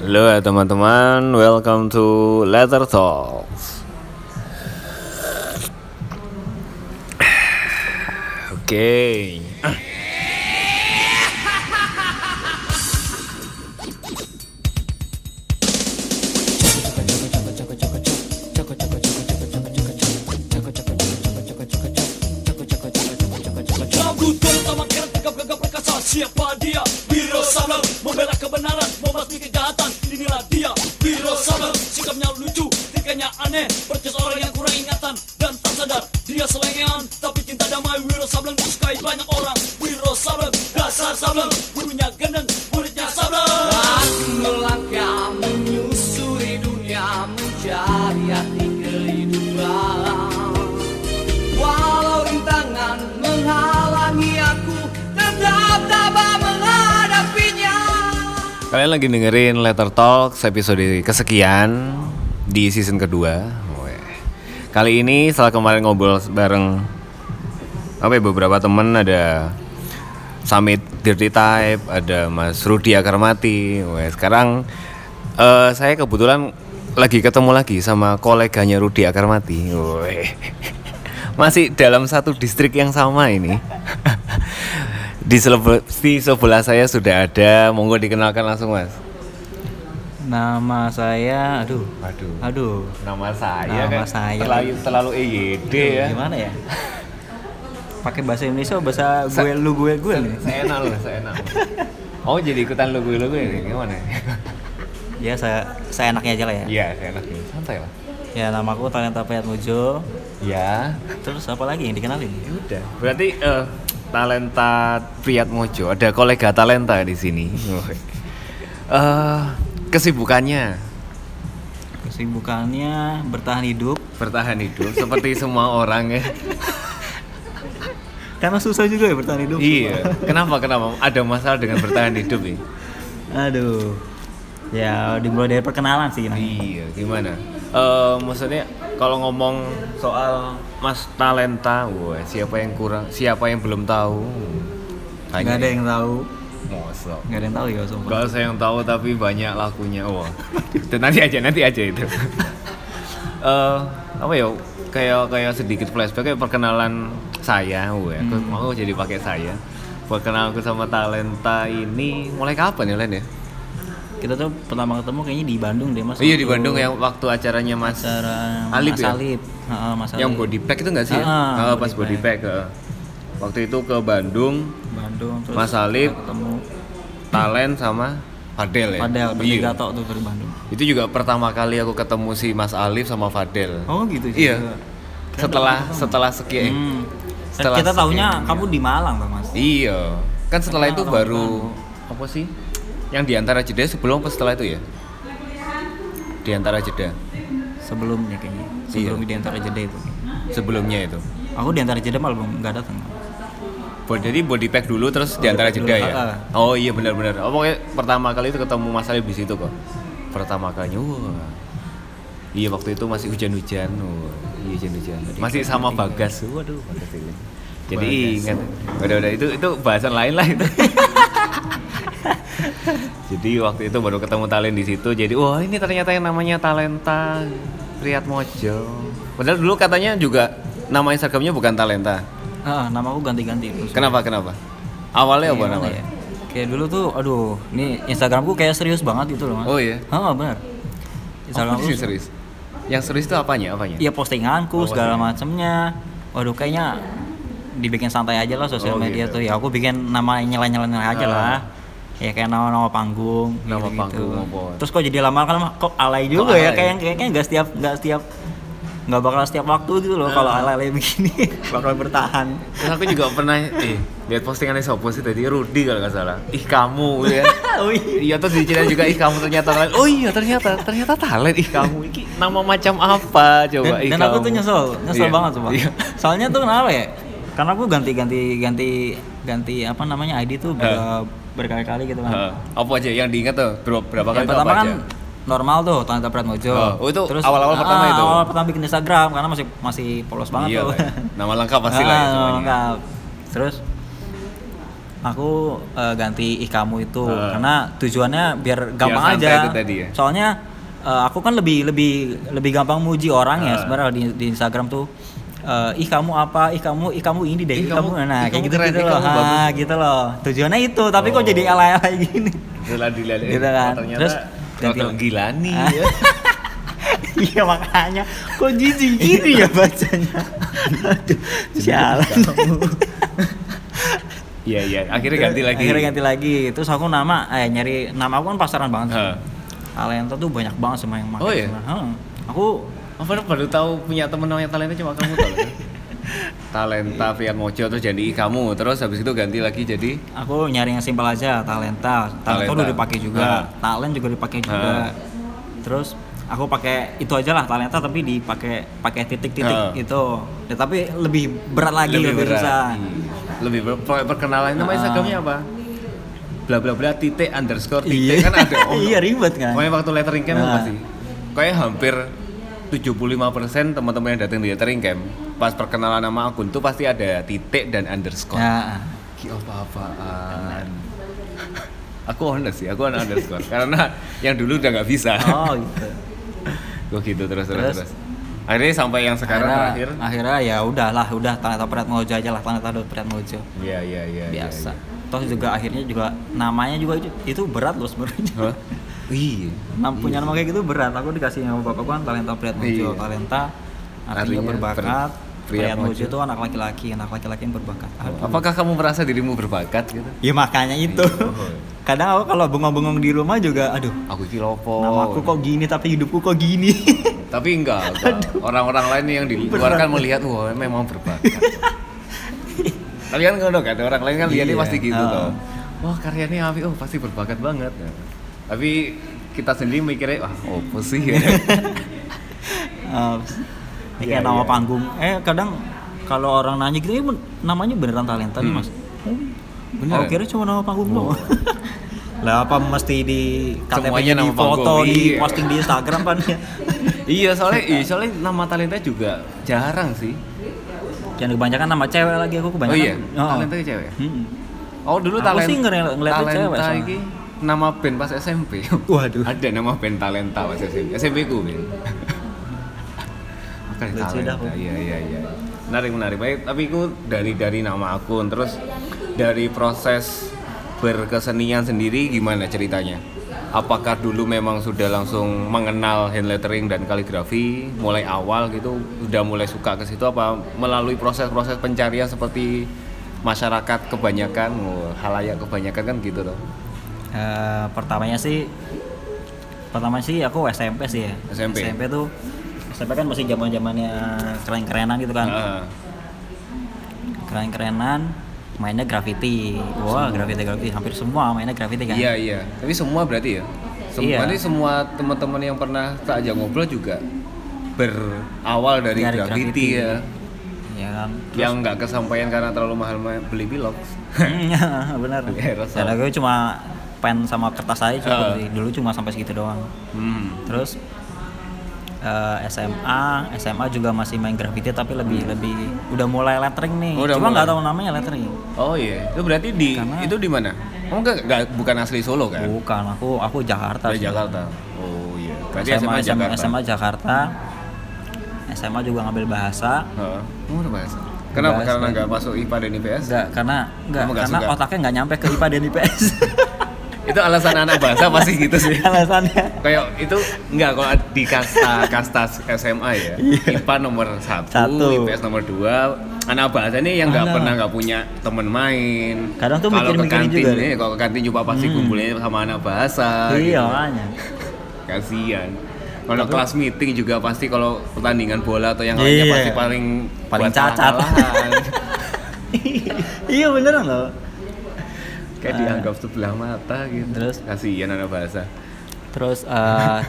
Halo ya teman-teman, welcome to Letter Talks. Oke. Rambut aneh. Percaya orang yang kurang ingatan Dan tak sadar. Dia selengean Tapi cinta damai. Wiro Sableng disukai banyak orang. Wiro Sableng Dasar Sableng. Gurunya gendeng Muridnya Sableng. Aku melangkah Menyusuri dunia Mencari arti kehidupan Walau rintangan menghalangi aku Tetap tabah menghadapinya. Kalian lagi dengerin Letter Talks episode kesekian di season kedua. Kali ini setelah kemarin ngobrol bareng apa ya, beberapa temen ada Summit Dirty Type, ada Mas Rudi Akarmati. Weh, sekarang eh, saya kebetulan lagi ketemu lagi sama koleganya Rudi Akarmati. Weh. Masih dalam satu distrik yang sama ini. di sebelah saya sudah ada, monggo dikenalkan langsung Mas. Nama saya, aduh, Waduh. aduh, Nama saya Nama kan saya. terlalu terlalu EYD ya. gimana ya? Pakai bahasa Indonesia, bahasa gue, lu gue, gue nih. Saya enak loh, saya enak. Oh jadi ikutan logo logo ini gimana? Ya saya, saya enaknya aja lah ya. Iya, saya enak nih. Santai lah. Ya namaku Talenta Payat Mojo. Ya, Terus apa lagi yang dikenalin? ya udah. Berarti eh, talenta Priyat Mojo, ada kolega talenta di sini. Eh, kesibukannya Kesibukannya bertahan hidup. bertahan hidup seperti semua orang ya. Karena susah juga ya bertahan hidup. iya. Kenapa kenapa? Ada masalah dengan bertahan hidup nih? Aduh. Ya dimulai dari perkenalan sih. Nah. Iya, gimana? Eh, maksudnya kalau ngomong soal Mas talenta, wah siapa yang kurang, siapa yang belum tahu? Gak ada yang tahu. Mosok. Gak ada yang tahu ya sumpah. Gak usah yang tahu tapi banyak lakunya. Wah. itu nanti aja, nanti aja itu. Eh, apa ya? Kayak kayak sedikit flashback kayak perkenalan saya, wah. Aku Hmm. mau jadi pakai saya. Perkenalanku sama talenta ini mulai kapan ya, Len ya? Kita tuh pertama ketemu kayaknya di Bandung deh mas. iya di Bandung yang waktu acaranya Mas acara Alip Mas ya? Alip. Heeh, Mas yang Alip. body pack itu enggak sih ya? Ah, Ah, pas body body pack. Eh. Waktu itu ke Bandung, Bandung terus Mas Alip. kita ketemu Talent sama Fadel ya. Padel Iya. bertiga tok tuh dari Bandung. Itu juga pertama kali aku ketemu si Mas Alif sama Fadel. Oh gitu Iya. juga. Setelah setelah sekian Hmm. setelah kita taunya sekian- kamu di Malang tuh mas. Iya. Kan setelah itu Kenal baru apa sih? Yang di antara jeda sebelum apa setelah itu ya? Di antara jeda. Sebelumnya kayaknya. Sebelum Iya. di antara jeda itu. Sebelumnya itu. Aku di antara jeda malah belum nggak datang. Jadi body pack dulu terus di antara pack jeda dulu, ya. ah, Oh iya benar-benar. Oh pokoknya pertama kali itu ketemu Mas Alif di situ kok. Pertama kalinya. Wah. Iya waktu itu masih hujan-hujan. Wah, Iya hujan-hujan. Masih sama Bagas. Waduh, Bagas ini. Jadi ingat. Udah udah itu itu bahasan lain lah itu. Jadi waktu itu baru ketemu talent di situ. Jadi wah ini ternyata yang namanya talenta Priyat Mojo. Padahal dulu katanya juga nama Instagramnya bukan talenta. Ah, nama aku ganti-ganti terus. Kenapa kenapa? Awalnya apa namanya? ya? Kayak dulu tuh, aduh, ini Instagramku kayak serius banget gitu loh mas. Oh iya. Ah benar. Instagramku Instagramku serius. Yang serius itu apanya? Apanya? Iya postinganku Oh, segala postingan. macemnya. Waduh kayaknya dibikin santai aja lah sosial Oh, media gitu. tuh. Ya aku bikin nama nyela-nyela aja Ah. lah. Ya kayak nama-nama panggung. Nama gitu-gitu. panggung? Terus kok jadi lama kan kok alay juga alay? ya kayak kayaknya nggak setiap nggak setiap nggak bakal setiap waktu gitu loh Ah. kalau alay-alay begini bakal bertahan. Terus aku juga pernah eh lihat postingannya Sopo sih tadi Rudi kalau nggak salah. Ih kamu ya. oh iya. Iya terus diceritain juga ih kamu ternyata talent. Oh iya ternyata ternyata talent ih kamu iki nama macam apa coba Dan, ih dan aku tuh nyesel, nyesel Iya. banget coba. Iya. Soalnya tuh kenapa ya? Karena aku ganti-ganti ganti ganti apa namanya ID tuh ber- berkali-kali gitu kan. Heeh. apa aja yang diingat tuh berapa, berapa kali yang pertama apa kan aja? Normal tuh Prat Mojo. Oh, itu awal-awal pertama ah, itu? Awal pertama bikin Instagram karena masih masih polos banget Iya tuh. lah ya. Nama lengkap pasti lah ya Ah, semuanya. lengkap. Terus aku eh, ganti ih kamu itu Heeh. karena tujuannya biar gampang santai aja. itu tadi ya? Soalnya eh, aku kan lebih lebih lebih gampang muji orang ya Heeh. sebenarnya di, di Instagram tuh. eh, ih kamu apa? Ih kamu, ih kamu ini deh. Ih, Ih, kamu- kamu, nah ih, kayak kamu gitu keren, gitu loh. bagus. Ah, gitu loh. Tujuannya itu, tapi kok Oh. jadi alay-alay gini. Gila Gitu kan. Ternyata Terus ganti- gila nih ya. Iya makanya kok jijik gini ya bacanya. Aduh, sialan. Iya iya, akhirnya ganti lagi. Akhirnya ganti lagi. Terus aku nama eh nyari nama aku kan pasaran banget. Heeh. Talenta tuh banyak banget sama yang pakai. Oh, iya? Heeh. Aku Oh, baru, baru tahu punya temen namanya talenta cuma kamu tahu. talenta Fiat Mojo terus jadi kamu terus habis itu ganti lagi jadi aku nyari yang simpel aja talenta. Talenta udah dipakai juga. Ah. Talent juga dipakai juga. Terus aku pakai itu aja lah talenta tapi dipakai pakai titik-titik Ah. gitu. Ya, tapi lebih berat lagi lebih, berat. susah. Iya. Lebih ber- per- perkenalan nama Ah. Instagramnya apa? Bla bla bla titik underscore titik Iya. kan ada. Iya, ribet kan? Pokoknya waktu lettering camp Nah. pasti. Kayak hampir 75% teman-teman yang datang di lettering camp pas perkenalan nama akun tuh pasti ada titik dan underscore. Ya. Ki apa-apaan. aku honest sih, aku anak underscore karena yang dulu udah nggak bisa. Oh gitu. Gue gitu terus terus Terus? terus. Akhirnya sampai yang sekarang akhirnya, terakhir. akhirnya ya udahlah udah talenta Pret Mojo aja lah talenta Pret Mojo Iya iya iya. iya, biasa iya. toh juga akhirnya juga namanya juga itu, itu berat loh sebenarnya Hah? Iya. Nam, punya nama kayak gitu berat aku dikasih nama bapak kan talenta Pret Mojo Iya. talenta artinya, Artinya berbakat ber- pria Pret Mojo itu anak laki-laki anak laki-laki yang berbakat Aduh. Apakah kamu merasa dirimu berbakat gitu? ya makanya itu Iya. kadang aku kalau bengong-bengong di rumah juga aduh Aku iki lopo. nama aku kok gini tapi hidupku kok gini Tapi enggak. Orang-orang lain yang di luar kan melihat wah memang berbakat. Kalian kan kan orang lain kan lihatnya Iya. pasti gitu toh. Wah, karyanya Avi oh pasti berbakat banget. Tapi kita sendiri mikirnya wah apa sih ya? Iya, kayak nama iya. panggung. Eh kadang kalau orang nanya gitu, "Eh, namanya beneran talenta nih Hmm. mas. Oh, Beneran? Oh, kira cuma nama panggung doang. lah apa mesti di KTP di foto di iya. posting di Instagram kan ya. iya, soalnya iya, soalnya nama talenta juga jarang sih. Yang kebanyakan nama cewek lagi aku Oh kebanyakan. iya, Oh. talenta itu cewek. Hmm. Oh dulu Aku talenta sih ngeri- ngeliatnya talenta cewek iki nama band pas SMP. Waduh. Ada nama band talenta pas SMP. SMP ku Ben. Makanya Lucu talenta. Iya iya iya. Menarik menarik. Baik, tapi ku dari dari nama akun terus dari proses berkesenian sendiri gimana ceritanya? Apakah dulu memang sudah langsung mengenal hand lettering dan kaligrafi mulai awal gitu, udah mulai suka ke situ apa melalui proses-proses pencarian seperti masyarakat kebanyakan, oh, halayak kebanyakan kan gitu loh. Eh, pertamanya sih pertama sih aku SMP sih ya. SMP. SMP tuh SMP kan masih zaman zamannya keren-kerenan gitu kan. Heeh. keren-kerenan mainnya graffiti wah graffiti graffiti hampir semua mainnya graffiti kan Iya iya. Tapi semua berarti ya. Semua Iya. berarti semua teman-teman yang pernah tak ajak ngobrol juga berawal dari, Dari graffiti, graffiti. ya. ya kan Yang nggak kesampaian karena terlalu mahal ma- beli. Iya, benar Iya, rasa. dan aku cuma pen sama kertas aja cukup sih dulu cuma sampai segitu doang Hmm. terus eh, SMA SMA juga masih main graffiti tapi lebih lebih udah mulai lettering nih Oh, udah cuma nggak tahu namanya lettering Oh iya. Itu berarti di Karena- itu di mana? Kamu nggak nggak- bukan asli Solo kan? bukan aku aku Jakarta Dari. Jakarta. Oh iya. Berarti SMA, SMA, Jakarta. SMA Jakarta SMA juga ngambil bahasa Heeh. Udah bahasa. Kenapa? Bahasa. Karena nggak masuk IPA dan IPS? Enggak, karena enggak, karena suka? otaknya nggak nyampe ke IPA dan IPS. Itu alasan anak bahasa pasti gitu sih. Alasannya. kayak itu enggak kalau di kasta kasta SMA ya Iya. IPA nomor satu, Satu. IPS nomor dua anak bahasa ini yang nggak pernah nggak punya temen main Kadang tuh kalau ke kantin juga nih kalau ke kantin coba pasti Hmm. kumpulnya sama anak bahasa iya, gitu. kasihan kalau kelas meeting juga pasti kalau pertandingan bola atau yang Iya. lainnya pasti paling Paling cacat. iya beneran loh. Kayak Ah. dianggap sebelah mata gitu Terus? kasihan anak bahasa Terus eh,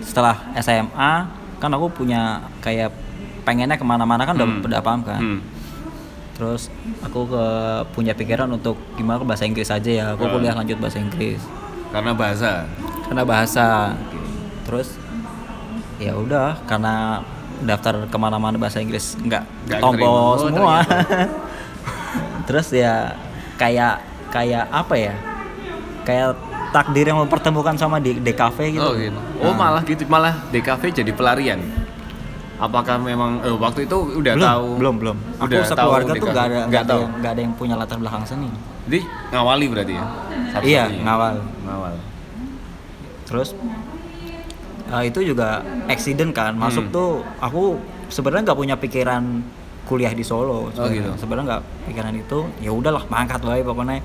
setelah SMA kan aku punya kayak pengennya ke mana-mana kan udah, Hmm. udah paham kan. Hmm. Terus aku ke punya pikiran untuk gimana ke bahasa Inggris aja ya. Aku Ah. kuliah lanjut bahasa Inggris. karena bahasa karena bahasa terus ya udah karena daftar ke mana-mana bahasa Inggris nggak tombol semua terus ya kayak kayak apa ya kayak takdir yang mempertemukan sama di DKV gitu Oh gitu. Oh malah gitu, malah DKV jadi pelarian. Apakah memang eh, waktu itu udah belum tahu? belum belum aku Udah sekeluarga tahu tuh gak ada ada tahu. yang nggak ada yang punya latar belakang seni Jadi ngawali berarti ya? Satu-satunya. iya ngawal Ngawal. terus eh, itu juga accident kan masuk Hmm. tuh aku sebenarnya nggak punya pikiran kuliah di Solo sebenarnya. gitu. sebenarnya nggak pikiran itu ya udahlah mangkat wae pokoknya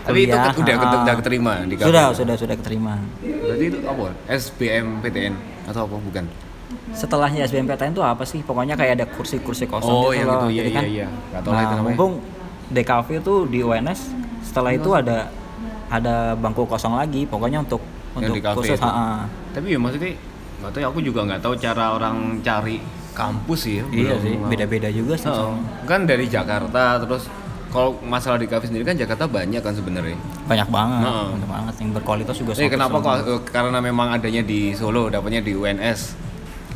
Tapi itu udah ah, ket- udah keterima di KPI? sudah sudah sudah keterima Berarti itu apa? SBM PTN atau apa bukan? setelahnya SBMPTN itu apa sih pokoknya kayak ada kursi-kursi kosong Oh, gitu yang loh. itu, iya, Jadi kan, iya, iya. Itu nah, namanya. mumpung DKV itu di UNS setelah itu ada ada bangku kosong lagi pokoknya untuk Yang untuk khusus itu? Tapi ya maksudnya nggak tahu aku juga nggak tahu cara orang cari kampus sih ya. iya Belum sih beda-beda juga sih Oh, kan dari Jakarta terus kalau masalah di kafe sendiri kan Jakarta banyak kan sebenarnya. banyak banget Heeh. banyak banget yang berkualitas juga Eh kenapa kok karena memang adanya di Solo, dapatnya di UNS.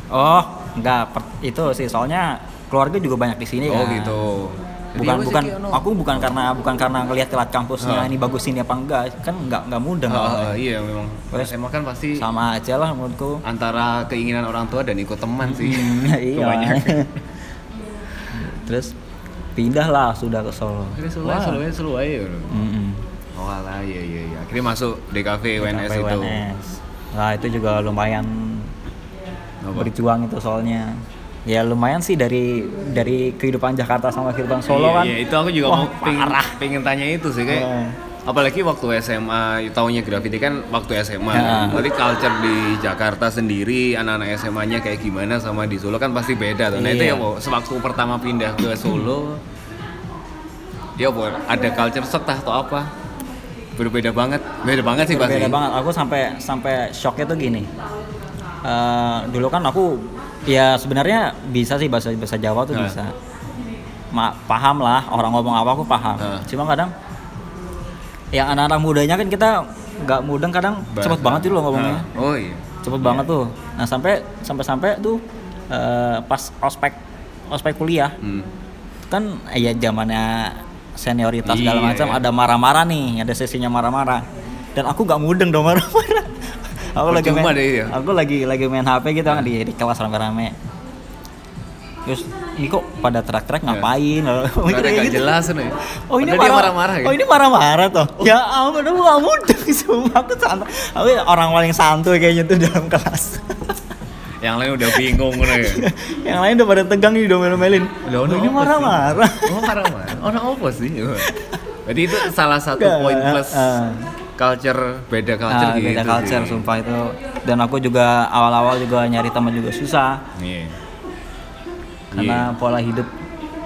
oh enggak itu sih soalnya keluarga juga banyak di sini Oh kan. gitu. Bukan bukan ono? aku bukan karena bukan karena ngelihat kelat kampusnya Heeh. ini bagus ini apa enggak kan enggak enggak mudah Ah, nggak- ah, iya memang. Terus SMA kan pasti sama aja lah menurutku antara keinginan orang tua dan ikut teman sih. iya Kebanyakan. terus pindah lah sudah ke Solo Solo, Wah. Solo, Solo aja. bro. Mm-mm. Oh alah, iya iya iya. Akhirnya masuk DKV UNS Sampai itu. Nah itu juga lumayan berjuang itu soalnya ya lumayan sih dari dari kehidupan Jakarta sama kehidupan Solo iya, kan Iya, itu aku juga Wah, mau pengen, parah. pengen tanya itu sih kayak Oh. apalagi waktu SMA taunya graffiti kan waktu SMA. Ya. Berarti culture di Jakarta sendiri anak-anak SMA-nya kayak gimana sama di Solo kan pasti beda tuh. Nah, itu Iya. ya mau sewaktu pertama pindah ke Solo ya Bo, ada culture shock atau apa? Berbeda banget. Beda banget sih pasti. Beda banget. Aku sampai sampai shocknya tuh gini. Eh, dulu kan aku ya sebenarnya bisa sih bahasa bahasa Jawa tuh Nah. bisa. Ma, paham lah orang ngomong apa aku paham. Nah. Cuma kadang yang anak-anak mudanya kan kita nggak mudeng kadang cepet Bahasa. banget gitu loh ngomongnya. Nah, Oh iya. Cepet banget tuh. Nah sampai sampai sampai tuh eh, pas ospek ospek kuliah Hmm. kan ya zamannya senioritas segala Iya, macam iya. ada marah-marah nih ada sesinya marah-marah dan aku gak mudeng dong marah-marah aku lagi main deh, ya. aku lagi lagi main HP gitu kan di, di kelas rame-rame terus ini kok pada teriak-teriak ngapain Nggak ada Kayak nggak jelas nih. Oh ini marah, marah-marah gitu. Oh ini marah-marah toh. Ya ampun, aku gak mudeng Sumpah aku santai. Aku orang paling santuy kayaknya tuh dalam kelas. Yang lain udah bingung nih. Yang lain udah pada tegang nih udah melin Udah, Oh, ini marah-marah. Oh marah-marah. Orang apa sih? Berarti itu salah satu poin plus eh. Culture beda culture Ah, gitu. beda culture sih. sumpah itu dan aku juga awal-awal juga nyari teman juga susah Iya. karena pola hidup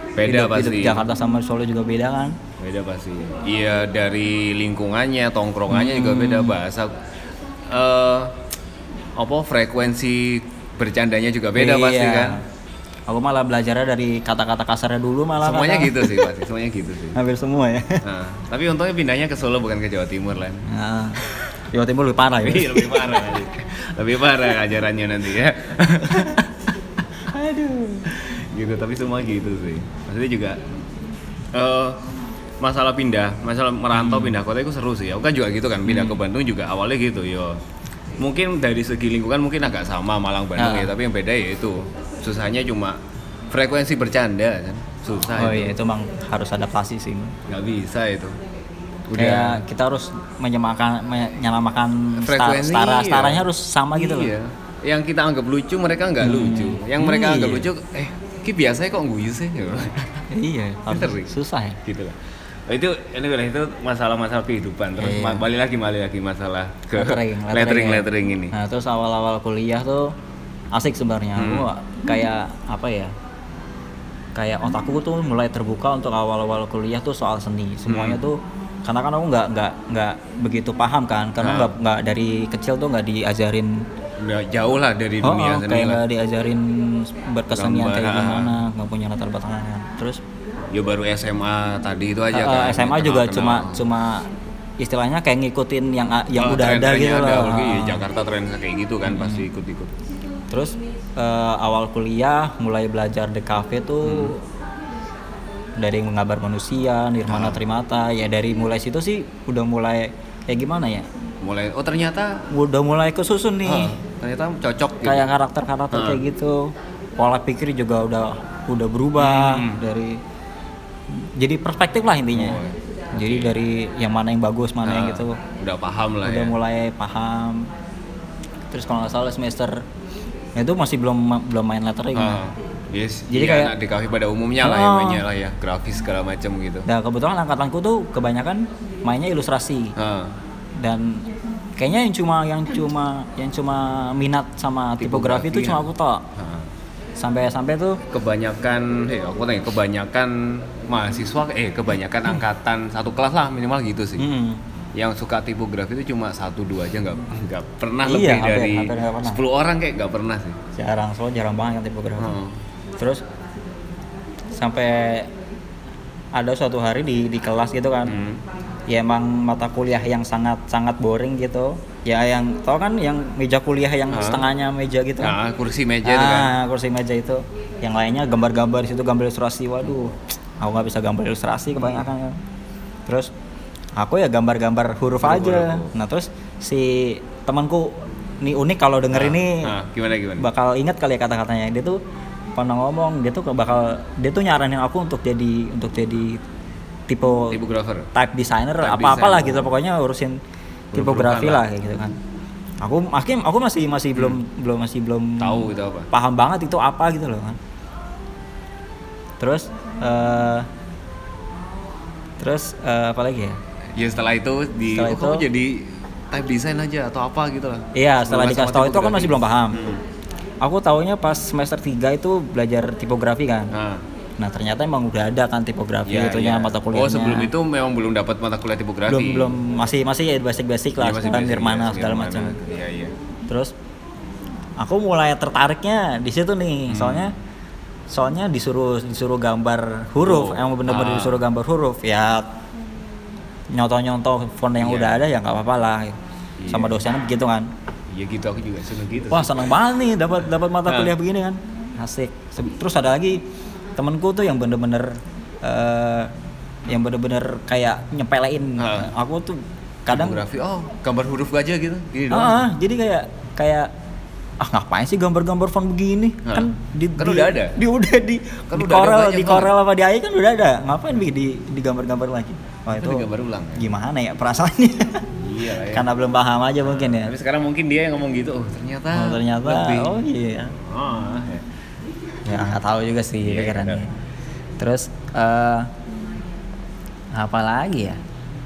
Beda hidup, hidup pasti. Jakarta sama Solo juga beda kan Beda pasti. Iya dari lingkungannya, tongkrongannya juga Hmm. beda bahasa. eh apa frekuensi bercandanya juga beda pasti Iya. kan. Aku malah belajarnya dari kata-kata kasarnya dulu malah Semuanya kadang. gitu sih pasti, semuanya gitu sih. hampir semua ya Nah, tapi untungnya pindahnya ke Solo bukan ke Jawa Timur lah. nah, Jawa Timur lebih parah ya Iya, lebih parah nanti. Lebih parah ajarannya nanti ya. aduh gitu tapi semua gitu sih maksudnya juga eh masalah pindah masalah merantau pindah kota itu seru sih aku kan juga gitu kan pindah ke Bandung juga awalnya gitu yo mungkin dari segi lingkungan mungkin agak sama Malang Bandung Ah. ya tapi yang beda ya itu susahnya cuma frekuensi bercanda kan? Susah oh itu. iya itu emang harus adaptasi sih nggak bisa itu. Kayak kita harus menyamakan menyamakan Frekuensi, setara iya. setaranya harus sama gitu loh. Iya. yang kita anggap lucu mereka nggak lucu. Yang mereka anggap Iya. lucu eh ki biasanya kok guyu sih iya harus susah ya. Gitu lah. Itu ini itu masalah-masalah kehidupan. Terus Iya. balik lagi balik lagi masalah ke lettering lettering ya. lettering ini. Nah terus awal-awal kuliah tuh asik sebenarnya Hmm. aku kayak apa ya kayak otakku tuh mulai terbuka untuk awal-awal kuliah tuh soal seni semuanya Hmm. tuh karena kan aku nggak nggak nggak begitu paham kan karena Nah. nggak nggak dari kecil tuh nggak diajarin udah jauh lah dari oh, dunia oh, seni kayak lah nggak diajarin berkesenian kayak gimana nggak punya latar belakang terus ya baru SMA tadi itu aja eh, kan SMA kenal- juga kenal. cuma cuma istilahnya kayak ngikutin yang yang Oh, udah ada gitu ada, loh apalagi. Jakarta tren kayak gitu kan pasti ikut-ikut Terus eh, awal kuliah mulai belajar di cafe tuh dari menggambar manusia, Nirmana Trimata, ya dari mulai situ sih udah mulai kayak gimana ya? mulai oh ternyata Udah mulai kesusun nih. ah, ternyata cocok gitu. kayak karakter-karakter kayak gitu. Pola pikir juga udah udah berubah Hmm. dari jadi perspektif lah intinya. Oh, jadi dari yang mana yang bagus mana yang Ah, gitu. udah paham lah udah ya. mulai paham. Terus kalau nggak salah semester itu masih belum belum main lettering Ah, yes. Jadi Jadi kayak- anak DKV pada umumnya lah ya Ah. mainnya lah ya grafis segala macam gitu. Nah kebetulan angkatanku tuh kebanyakan mainnya ilustrasi. Ah, dan kayaknya yang cuma yang cuma yang cuma minat sama tipografi itu Tipografi, cuma ya. aku tok. Ah. sampai sampai tuh kebanyakan eh aku tanya kebanyakan mahasiswa eh kebanyakan angkatan satu kelas lah minimal gitu sih. Hmm, yang suka tipografi itu cuma satu dua aja nggak nggak pernah Iya, lebih hampir- dari hampir nggak pernah. 10 orang kayak nggak pernah sih jarang soalnya jarang banget yang tipografi Hmm. terus sampai ada suatu hari di di kelas gitu kan Hmm. ya emang mata kuliah yang sangat sangat boring gitu ya yang tau kan yang meja kuliah yang Ah. setengahnya meja gitu nah kursi meja itu kan ah kursi meja itu yang lainnya gambar-gambar di situ gambar ilustrasi waduh aku nggak bisa gambar ilustrasi kebanyakan kan terus aku ya gambar-gambar huruf Huruf-huruf. aja. Nah terus si temanku nih unik kalau denger Ah, ini ah, gimana gimana? bakal ingat kali ya kata-katanya. Dia tuh pernah ngomong dia tuh bakal dia tuh nyaranin aku untuk jadi untuk jadi tipe tipografer type designer Type apa apalah gitu pokoknya urusin Huruf-hurufan tipografi lah. kayak gitu kan. Aku makin aku masih masih belum belum masih belum Hmm. tahu itu apa? paham banget itu apa gitu loh kan. Terus eh terus eh, apa lagi ya ya setelah itu di Setelah oh, kamu itu- jadi type design aja atau apa gitu lah Iya, setelah dikasih tahu itu aku masih belum paham. Hmm. Aku taunya pas semester 3 itu belajar tipografi kan. Nah, Nah, ternyata emang udah ada kan tipografi ya, itunya ya. mata kuliahnya. Oh sebelum itu memang belum dapat mata kuliah tipografi. belum belum masih masih ya basic-basic lah, Iya, masih kan basic, Nirmana segala macam. Iya iya. Terus aku mulai tertariknya di situ nih, Hmm. soalnya soalnya disuruh disuruh gambar huruf, Oh, emang bener-bener ah. disuruh gambar huruf ya nyontoh-nyontoh font yang Iya. udah ada ya nggak apa-apa lah. Sama Iya. dosennya begitu kan. Iya gitu aku juga seneng gitu. Wah seneng banget nih dapat dapat mata Nah. kuliah begini kan, asik. Terus ada lagi temenku tuh yang bener-bener eh, yang bener-bener kayak nyepelein. Ah. Aku tuh kadang Tipografi, oh gambar huruf aja gitu. Gini doang. Ah, jadi kayak kayak ah ngapain sih gambar-gambar font begini? Hah. Kan di, Kan di- udah ada. Di udah di Kan di udah Corel, di. Corel apa di AI kan udah ada. Ngapain di di gambar-gambar lagi? Wah Itu itu digambar ulang ya? gimana ya perasaannya? Iya lah ya. Karena belum paham aja mungkin ya. Tapi sekarang mungkin dia yang ngomong gitu. Oh ternyata. Oh, ternyata lebih. oh iya. Oh, ya. Ya nggak tahu juga sih Iya, pikirannya. iya. Terus eh apa lagi ya?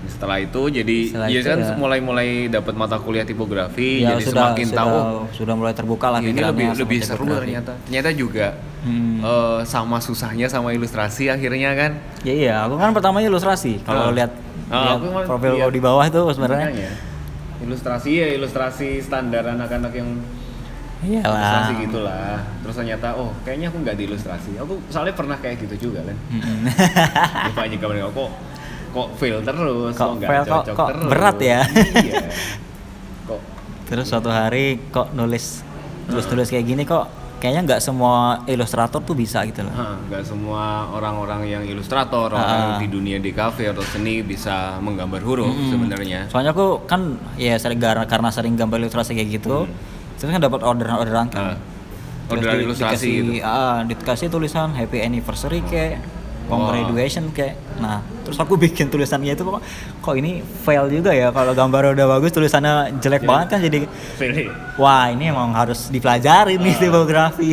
Setelah itu jadi Setelah ya itu kan ya. mulai-mulai dapat mata kuliah tipografi Ya jadi sudah semakin sudah, tahu sudah mulai terbuka lah ini lebih lebih seru tipografi. ternyata. Ternyata juga Hmm. eh, sama susahnya sama ilustrasi akhirnya kan. Ya iya, aku kan pertamanya ilustrasi. Kalau Ah. lihat lihat aku emang profil kau di bawah itu sebenarnya Makanya, ilustrasi ya ilustrasi standar anak-anak yang iyalah. ilustrasi gitulah. Terus ternyata oh kayaknya aku nggak di ilustrasi. Aku soalnya pernah kayak gitu juga kan. Lupa aja gambar kok kok fail terus, Kok nggak fail, kok- kok terus. berat ya? Iya. Kok Terus suatu hari kok nulis tulis tulis kayak gini kok kayaknya nggak semua ilustrator tuh bisa gitu loh. Nggak semua orang-orang yang ilustrator, orang Ah. di dunia DKV atau seni bisa menggambar huruf Mm-mm. sebenarnya. Soalnya aku kan ya sering karena sering gambar ilustrasi kayak gitu, terus kan dapat orderan-orderan kan. Terus Orderan di- ilustrasi dikasih, gitu. ah, dikasih tulisan happy anniversary kayak Wah. graduation kayak. Nah, terus aku bikin tulisannya itu kok kok ini fail juga ya kalau gambar udah bagus tulisannya jelek Jadi- banget kan jadi Fail. wah ini emang harus dipelajari nih Ah. tipografi.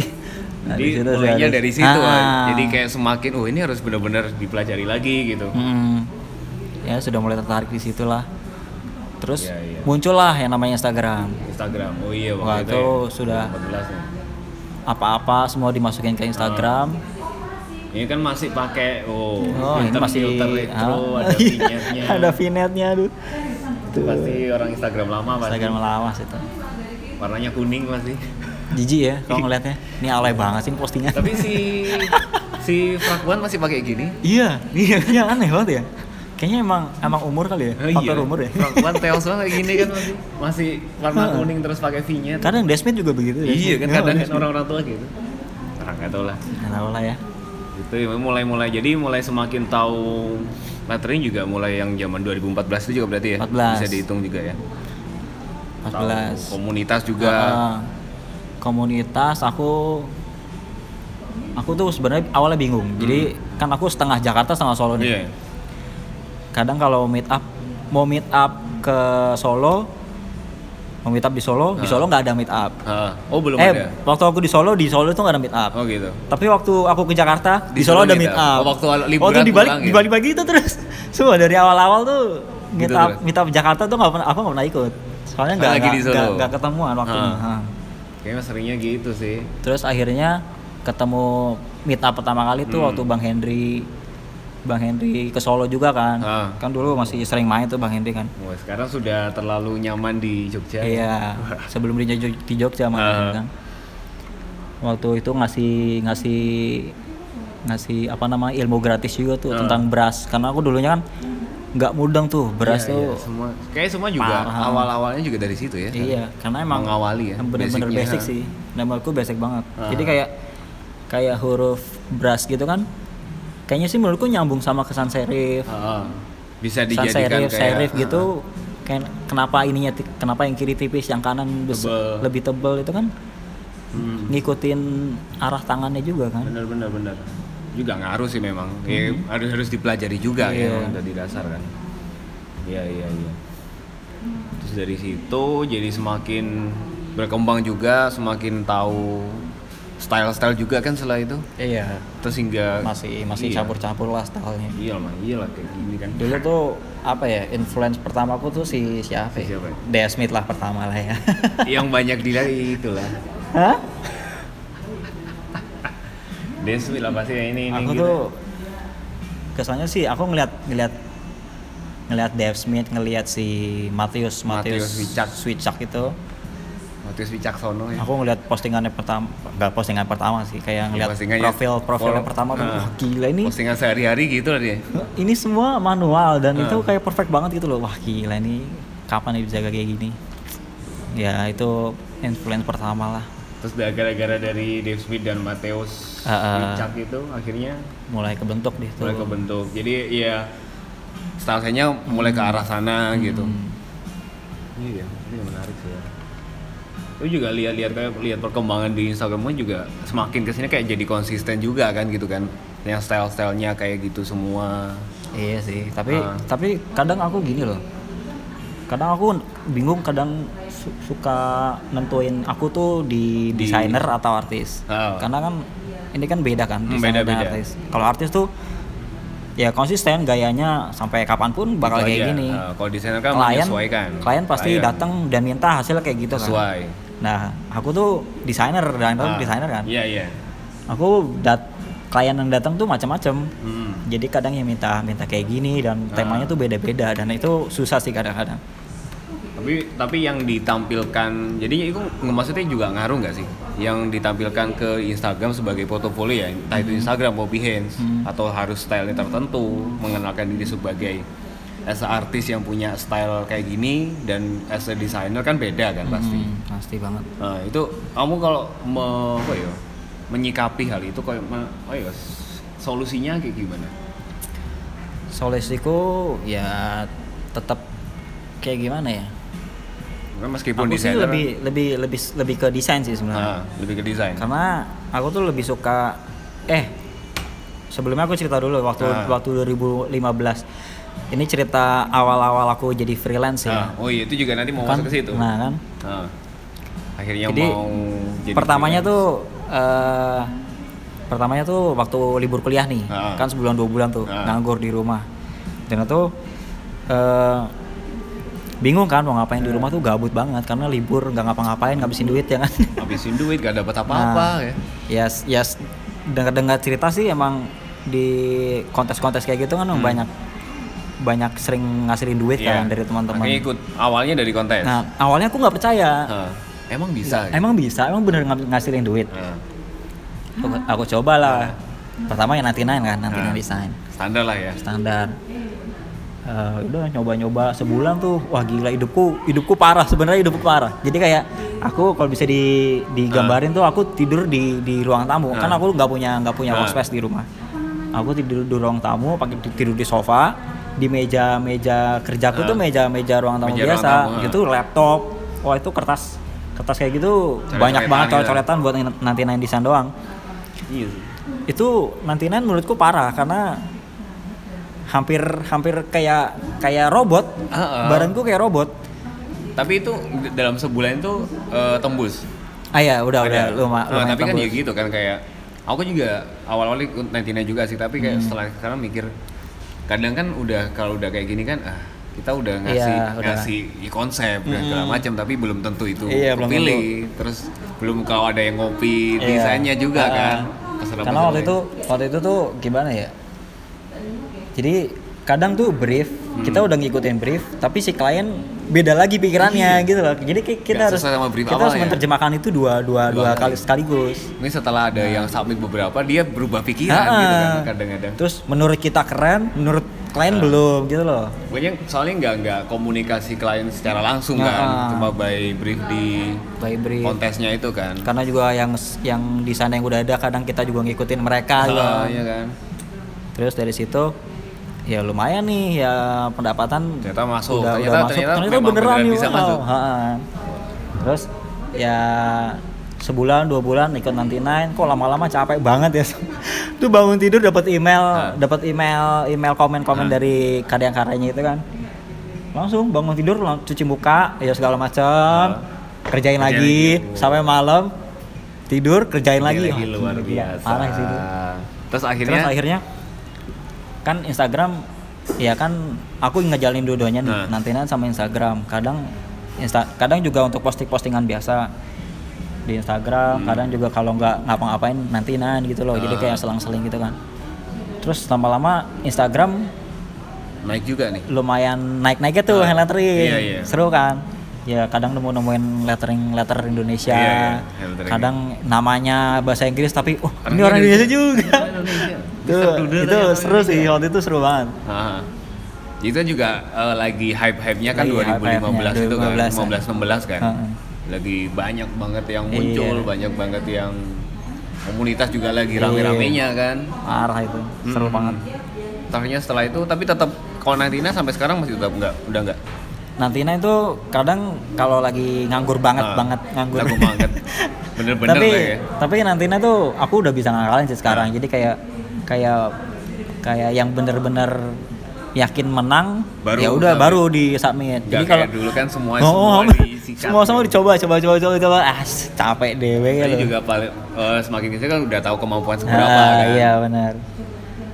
Nah, Jadi sih mulainya harus- dari situ, Ah. ah. jadi kayak semakin oh ini harus benar-benar dipelajari lagi gitu. Hmm. Ya sudah mulai tertarik di situ lah. Terus Iya, iya. muncullah yang namanya Instagram. Instagram, oh iya waktu Wah, itu, itu ya. sudah 14 ya. apa-apa semua dimasukin ke Instagram. Ini kan masih pakai oh, Oh, ini filter, masih filter retro, ah, ada iya, vignetnya. ada vignetnya aduh. Itu pasti orang Instagram lama pasti. Instagram lawas itu. Warnanya kuning pasti. Jijik ya kalau ngeliatnya. Ini alay banget sih postingan. Tapi si si Frakwan masih pakai gini. iya, iya, iya aneh banget ya. Kayaknya emang emang umur kali ya, Oh, faktor umur ya. Frakwan Teos banget kayak gini kan masih masih warna kuning terus pakai vignette. Kadang Desmond juga begitu ya. Iya kan kadang kan Desmond. orang-orang tua gitu. Orang nggak tahu lah. Nggak tahu lah ya. Itu ya, mulai-mulai jadi mulai semakin tahu lettering juga mulai yang zaman 2014 itu juga berarti ya 14. bisa dihitung juga ya. Tahu 14 komunitas juga. Ah, komunitas aku aku tuh sebenarnya awalnya bingung jadi kan aku setengah Jakarta setengah Solo nih Hmm. Iya. kadang kalau meet up mau meet up ke Solo mau meet up di Solo di Solo nggak ada meet up Ah, Oh belum eh ada. waktu aku di Solo di Solo itu nggak ada meet up Oh gitu. tapi waktu aku ke Jakarta di, Di Solo, Solo ada meet up. up. Oh, waktu liburan waktu dibalik pulang ya? dibalik bagi itu terus. Semua dari awal-awal tuh meet Gitu up terus. meet up Jakarta tuh nggak pernah aku nggak pernah ikut. Soalnya nggak Lagi di nggak- Solo. nggak ketemuan waktunya. Ah. Ha. Kayaknya seringnya gitu sih. Terus akhirnya ketemu meet up pertama kali tuh Hmm. waktu Bang Henry Bang Henry ke Solo juga kan. Ah. Kan dulu masih sering main tuh Bang Henry kan. Wah, sekarang sudah terlalu nyaman di Jogja. Iya, sebelum di, di Jogja main Ah. kan. Waktu itu ngasih ngasih ngasih apa nama ilmu gratis juga tuh Ah. tentang beras karena aku dulunya kan nggak mudeng tuh beras Iya, tuh. iya, semua kayak semua juga Parah. awal-awalnya juga dari situ ya. Iya, karena emang Mengawali ya, bener-bener basicnya. basic sih. Menurutku basic banget. Ah. Jadi kayak kayak huruf beras gitu kan. Kayaknya sih menurutku nyambung sama kesan serif. Ah, bisa Kesan dijadikan serif, kayak serif ah, gitu. Kayak kenapa ininya kenapa yang kiri tipis, yang kanan Tebel. lebih tebel itu kan hmm, ngikutin arah tangannya juga kan. bener bener bener. Juga ngaruh sih memang. Ya, harus harus dipelajari juga Iya. ya memang dari dasar kan. Iya iya iya. Terus dari situ jadi semakin berkembang juga, semakin tahu style-style juga kan setelah itu. Iya. Terus hingga Masih masih iya. campur-campur lah stylenya. Iya lah, iya lah kayak gini kan. Dulu tuh apa ya influence pertamaku tuh si siapa? Si ya? siapa? Dea Smith lah pertama lah ya. Yang banyak dilihat itulah. Hah? Dance lah pasti ya ini ini aku gitu. tuh kesannya sih aku ngeliat ngeliat ngeliat Dave Smith ngeliat si Matius Matius. Switchak itu Matius Wicaksono ya. aku ngeliat postingannya pertama nggak postingan pertama sih kayak ngeliat Postingannya profil profilnya follow- pertama tuh Ah. wah gila ini Postingan sehari-hari gitu lah dia. ini semua manual dan Ah. itu kayak perfect banget gitu loh wah gila ini kapan nih bisa kayak gini ya itu influence pertama lah Terus gara-gara dari Dave Smith dan Mateus ah. Wicak itu akhirnya mulai kebentuk deh tuh mulai kebentuk. Jadi ya stylenya mulai ke arah sana gitu. Hmm. Iya, ini menarik sih ya. Lu juga lihat-lihat kayak lihat perkembangan di Instagrammu juga semakin ke sini kayak jadi konsisten juga kan gitu kan. Yang style-stylenya kayak gitu semua. Iya sih, tapi Ah. tapi kadang aku gini loh. Kadang aku bingung kadang su- suka nentuin aku tuh di Di- desainer atau artis. Ah. Karena kan ini kan beda kan Hmm, desainer dan beda-beda. artis. Kalau artis tuh ya konsisten gayanya sampai kapan pun bakal Itu kayak aja. gini. Nah, kalau desainer kan klien menyesuaikan. klien pasti datang dan minta hasil kayak gitu kan. Nah, aku tuh desainer dan Ah, desainer kan. Iya, iya. Aku dat klien yang datang tuh macam-macam. Hmm. Jadi kadang yang minta minta kayak gini dan Ah. temanya tuh beda-beda dan itu susah sih kadang-kadang. Tapi tapi yang ditampilkan, jadi itu maksudnya juga ngaruh nggak sih? Yang ditampilkan ke Instagram sebagai portofolio ya, entah itu Instagram mau Behance Hmm. atau harus style tertentu, mengenalkan diri sebagai as a artis yang punya style kayak gini dan as a designer kan beda kan pasti. Hmm, pasti banget. Nah, itu kamu kalau me, apa ya, menyikapi hal itu kayak me- oh ya, solusinya kayak gimana? Solusiku ya tetap kayak gimana ya? Kan meskipun Aku sih desainer lebih lebih lebih lebih ke desain sih sebenarnya. ah, lebih ke desain. Karena aku tuh lebih suka eh sebelumnya aku cerita dulu waktu Ah. waktu 2015. Ini cerita awal-awal aku jadi freelance Ah, ya. oh iya itu juga nanti mau Kan? masuk ke situ. Nah, kan. Ah. Akhirnya Jadi, mau jadi pertamanya freelance. tuh eh pertamanya tuh waktu libur kuliah nih Ah. kan sebulan dua bulan tuh Ah. nganggur di rumah dan itu eh bingung kan mau ngapain di rumah tuh gabut banget karena libur nggak ngapa-ngapain ngabisin duit ya kan habisin duit gak dapat apa-apa ya. ya ya s- dengar-dengar cerita sih emang di kontes-kontes kayak gitu kan emang banyak banyak sering ngasihin duit. Iya. kan dari teman-teman Makanya ikut awalnya dari kontes. nah awalnya aku nggak percaya Ah, emang bisa. emang bisa emang bener ng- ngasihin duit aku, aku coba lah pertama yang nanti kan nanti Ah. desain standar lah ya. standar Eh, udah nyoba-nyoba sebulan tuh wah gila hidupku hidupku parah sebenarnya hidupku parah jadi kayak aku kalau bisa di digambarin tuh aku tidur di di ruang tamu kan Ah. aku nggak punya nggak punya Ah. workspace di rumah aku tidur di ruang tamu pakai tidur di sofa di meja meja kerjaku tuh Ah. meja meja ruang tamu Meja ruang biasa tamu, ah. gitu laptop wah itu kertas kertas kayak gitu Coret-coretan banyak banget gitu. coret-coretan buat nanti nanti desain doang Iya itu nanti menurutku parah karena hampir hampir kayak kayak robot Ah, ah. badanku kayak robot Tapi itu dalam sebulan itu eh, tembus. ah ya udah udah Ada. Nah, lumayan tapi kan tembus. ya gitu kan kayak aku juga awal-awal 99 juga sih, tapi Hmm. kayak setelah sekarang mikir kadang kan udah kalau udah kayak gini kan ah kita udah ngasih Iya, udah. ngasih ya, konsep dan segala macam tapi belum tentu itu Iya, belum kepilih. Terus belum kalau ada yang ngopi Iya. desainnya juga Ah. kan. Pesanan-pesanan Karena waktu itu waktu itu tuh gimana ya? Jadi kadang tuh brief Hmm. kita udah ngikutin brief, tapi si klien beda lagi pikirannya gitu loh. Jadi ki- kita Nggak harus sama kita awal harus ya? menerjemahkan itu dua dua Dua dua, kali. kali sekaligus. ini setelah ada yang submit beberapa dia berubah pikiran Ah, gitu kan kadang-kadang. Terus menurut kita keren, menurut klien Ah. belum gitu loh. Pokoknya soalnya nggak nggak komunikasi klien secara langsung Ah, kan, cuma by brief di By brief. kontesnya itu kan. Karena juga yang yang di sana yang udah ada kadang kita juga ngikutin mereka gitu. Ah, iya kan. Terus dari situ ya lumayan nih ya pendapatan Ternyata masuk. udah, Ternyata- udah masuk ternyata ternyata beneran beneran nih bisa wow. masuk. Ha-ha. terus ya sebulan dua bulan ikut nanti nine kok lama-lama capek banget ya tuh bangun tidur dapat email dapat email email komen-komen Ah. dari karya-karyanya itu kan langsung bangun tidur lang- cuci muka ya segala macam Kerjain kerjain lagi lagi. sampai malam tidur kerjain lagi, lagi Wah, luar biasa. parah sih itu. Terus akhirnya, Terus akhirnya kan Instagram ya kan aku ngejalin dua-duanya nih, Nah. nantinan sama Instagram. Kadang Insta kadang juga untuk posting-postingan biasa di Instagram, kadang juga kalau nggak ngapa-ngapain nantinan gitu loh. Jadi Hmm. Ah. kayak selang-seling gitu kan. Terus lama-lama Instagram naik juga nih. lumayan naik-naiknya tuh Ah. hand lettering. Iya, iya. Seru kan? Ya kadang nemu nemuin lettering letter Indonesia. Iya, iya, hand lettering. kadang namanya bahasa Inggris tapi oh Orang ini orang Indonesia. Indonesia juga. Indonesia. itu itu seru sih waktu itu seru banget Ah. Itu juga eh, lagi hype-hype-nya kan Lagi 2015 itu kan, 2015 -an. 15 16 kan. Heeh. Lagi banyak banget yang muncul, Iya. banyak banget yang komunitas juga lagi Iya. rame-ramenya kan. parah itu seru Hmm. banget Akhirnya setelah itu tapi tetap kalau Nantina sampai sekarang masih tetap enggak, udah enggak. Nantinya itu kadang kalau lagi nganggur banget Ah, banget nganggur banget. Bener-bener tapi ya. tapi nantinya tuh aku udah bisa ngakalin sih Ah. sekarang jadi kayak kayak kayak yang bener-bener yakin menang Baru ya udah submit. baru di submit jadi kalau dulu kan semua Oh, semua disikat. semua semua dicoba coba coba coba coba ah capek dewe Tadi gitu. juga paling eh, semakin kita kan udah tahu kemampuan seberapa Ah, kan. iya benar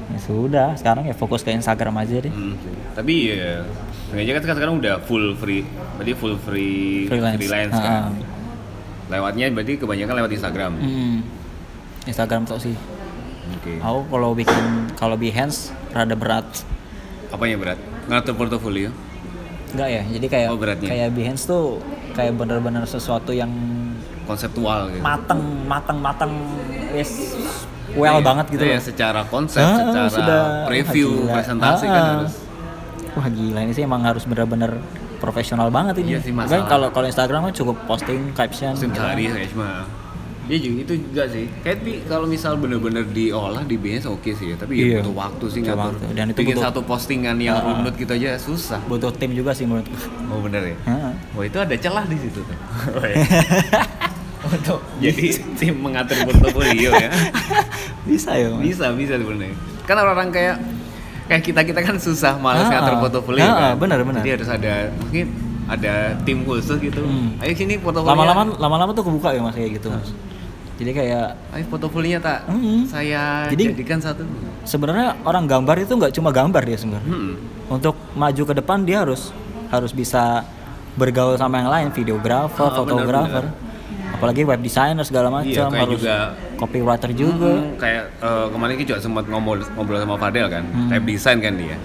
ya sudah sekarang ya fokus ke Instagram aja deh Hmm. Tapi ya sengaja kan sekarang udah full free, berarti full free freelance, freelance Ah, kan. ah. Lewatnya berarti kebanyakan lewat Instagram. Hmm. Instagram tuh sih Oke. aku kalau bikin kalau Behance rada berat Apanya berat? Ngatur portofolio. enggak ya jadi kayak Oh, beratnya. kayak Behance tuh kayak bener-bener sesuatu yang konseptual gitu. mateng mateng mateng yes well Iya, banget gitu loh. secara konsep, Ah, secara sudah. preview, gila. presentasi Ah, kan ah. harus. Wah gila ini sih emang harus bener-bener profesional banget ini. Iya sih, Kan masalah. kalau kalau Instagram kan cukup posting caption. gitu. Sehari ya cuma. Iya juga itu juga sih. Kayak kalau misal bener-bener diolah di BS oke sih ya, tapi ya Iya. butuh waktu sih ngatur. waktu. Dan itu bikin butuh- satu postingan yang Ah, ah. runut gitu aja susah. Butuh tim juga sih menurutku. Oh bener ya. Heeh. Wah itu ada celah di situ tuh. Untuk jadi tim mengatur portofolio ya. Bisa ya. Bisa bisa sebenarnya. Kan orang-orang kayak kayak kita kita kan susah malas Ah, ngatur portofolio Ah, ah, kan. benar, benar. Jadi harus ada mungkin ada tim khusus gitu. Hmm. Ayo sini portofolio. Lama-lama lama-lama tuh kebuka ya mas kayak gitu mas. Jadi kayak Ayo portofolionya tak. Hmm. Saya Jadi- jadikan satu. sebenarnya orang gambar itu nggak cuma gambar dia sebenarnya. Hmm. Untuk maju ke depan dia harus harus bisa bergaul sama yang lain, videografer, fotografer, apalagi web designer segala macam, Iya, harus juga copywriter juga. Hmm, kayak eh, kemarin kita juga sempat ngobrol ngobrol sama Fadel kan, Hmm. type design kan dia.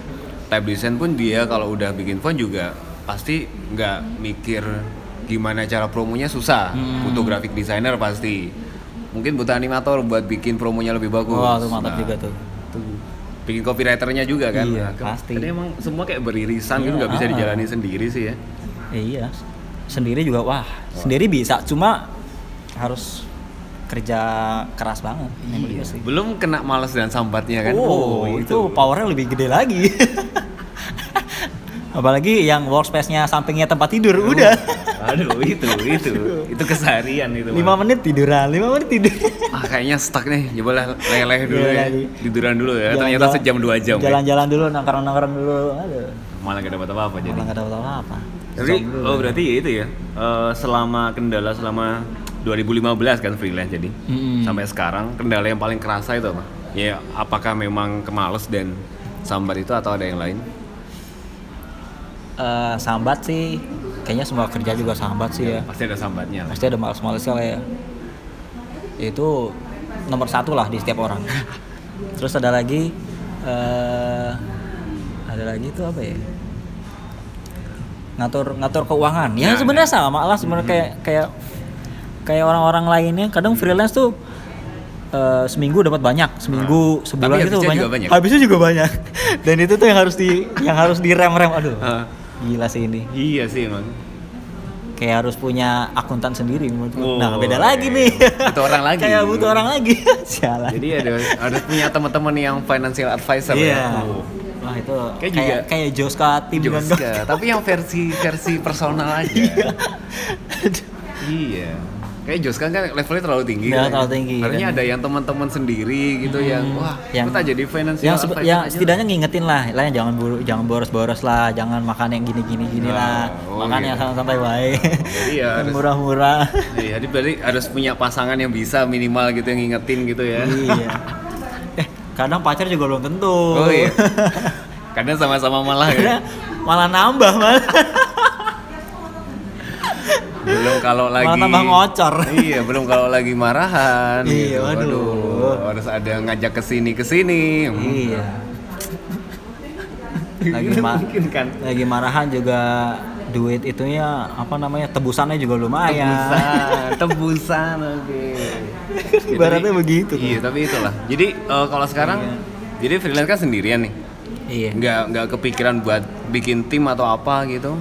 Type design pun dia kalau udah bikin font juga pasti nggak mikir gimana cara promonya susah. Hmm. Butuh graphic designer pasti. Mungkin butuh animator buat bikin promonya lebih bagus. Wah, tuh mantap Nah, juga tuh. tuh. Bikin copywriternya juga kan. Iya, kan- pasti. Jadi emang semua kayak beririsan gitu Iya, nggak bisa ah. dijalani sendiri sih ya. Eh, iya. Sendiri juga wah, sendiri bisa, cuma harus kerja keras banget gue sih. Belum kena males dan sambatnya kan. Oh, itu powernya lebih gede lagi. Apalagi yang workspace-nya sampingnya tempat tidur, udah. Aduh, itu itu itu keseharian itu. lima menit tiduran, lima menit tidur. Ah, kayaknya stuck nih. Coba lah leleh dulu Iya ya. Tiduran dulu ya. Jalan- Ternyata jalan- sejam dua jam. ya. Jalan-jalan dulu, nongkrong-nongkrong dulu. Aduh. Malah gak dapat apa-apa jadi. Malah nggak dapat apa-apa. Tapi oh berarti ya itu ya. eh, selama kendala selama 2015 kan freelance jadi. Mm-mm. Sampai sekarang kendala yang paling kerasa itu apa? Ya apakah memang kemales dan sambat itu atau ada yang lain? Eh, sambat sih, kayaknya semua kerja juga sambat sih ya. Pasti ada sambatnya lah. Pasti ada males-malesnya lah ya. Itu nomor satu lah di setiap orang. Terus ada lagi, eh ada lagi itu apa ya? Ngatur ngatur keuangan. Ya Nah, sebenarnya sama lah sebenarnya kayak kayak kayak orang-orang lainnya. Kadang freelance tuh eh, seminggu dapat banyak, seminggu sebulan Tapi gitu habisnya banyak. juga banyak. Habisnya juga banyak. Dan itu tuh yang harus di yang harus direm-rem. Aduh. Ah. Gila sih ini. Iya sih emang. Kayak harus punya akuntan sendiri menurutku. Oh, nah, beda lagi nih. Butuh orang lagi. Kayak butuh orang lagi. Sialan. Jadi ada harus punya teman-teman yang financial advisor Iya. ya. Oh. Wah, itu Kayak kayak juga- kayak Joska tim kan. Joska, tapi yang versi versi personal aja. iya. Kayak Joska kan levelnya terlalu tinggi. Iya, kan. terlalu tinggi, Harusnya kan. ada yang teman-teman sendiri gitu yang wah, yang kita jadi financial yang, sebe- yang setidaknya ngingetin lah, lah yang jangan buru, jangan boros-boros lah, jangan makan yang gini-gini gini lah, Oh, makan gitu. yang santai baik, Jadi ya harus- murah-murah. Iya, jadi berarti harus punya pasangan yang bisa minimal gitu yang ngingetin gitu ya. iya. Eh, kadang pacar juga belum tentu. Oh iya. Kadang sama-sama malah ya. Kadang malah nambah malah. Belum kalau lagi Malah tambah ngocor. Iya, belum kalau lagi marahan Iya, gitu. waduh. harus ada ngajak ke sini ke sini. Hmm. iya. Lagi ma- mungkin kan. lagi marahan juga duit itunya apa namanya tebusannya juga lumayan. Tebusan, tebusan oke. Ya, Ibaratnya tapi- begitu. Iya, tapi itulah. Jadi eh, kalau sekarang jadi freelance kan sendirian nih. Iya. Nggak nggak kepikiran buat bikin tim atau apa gitu.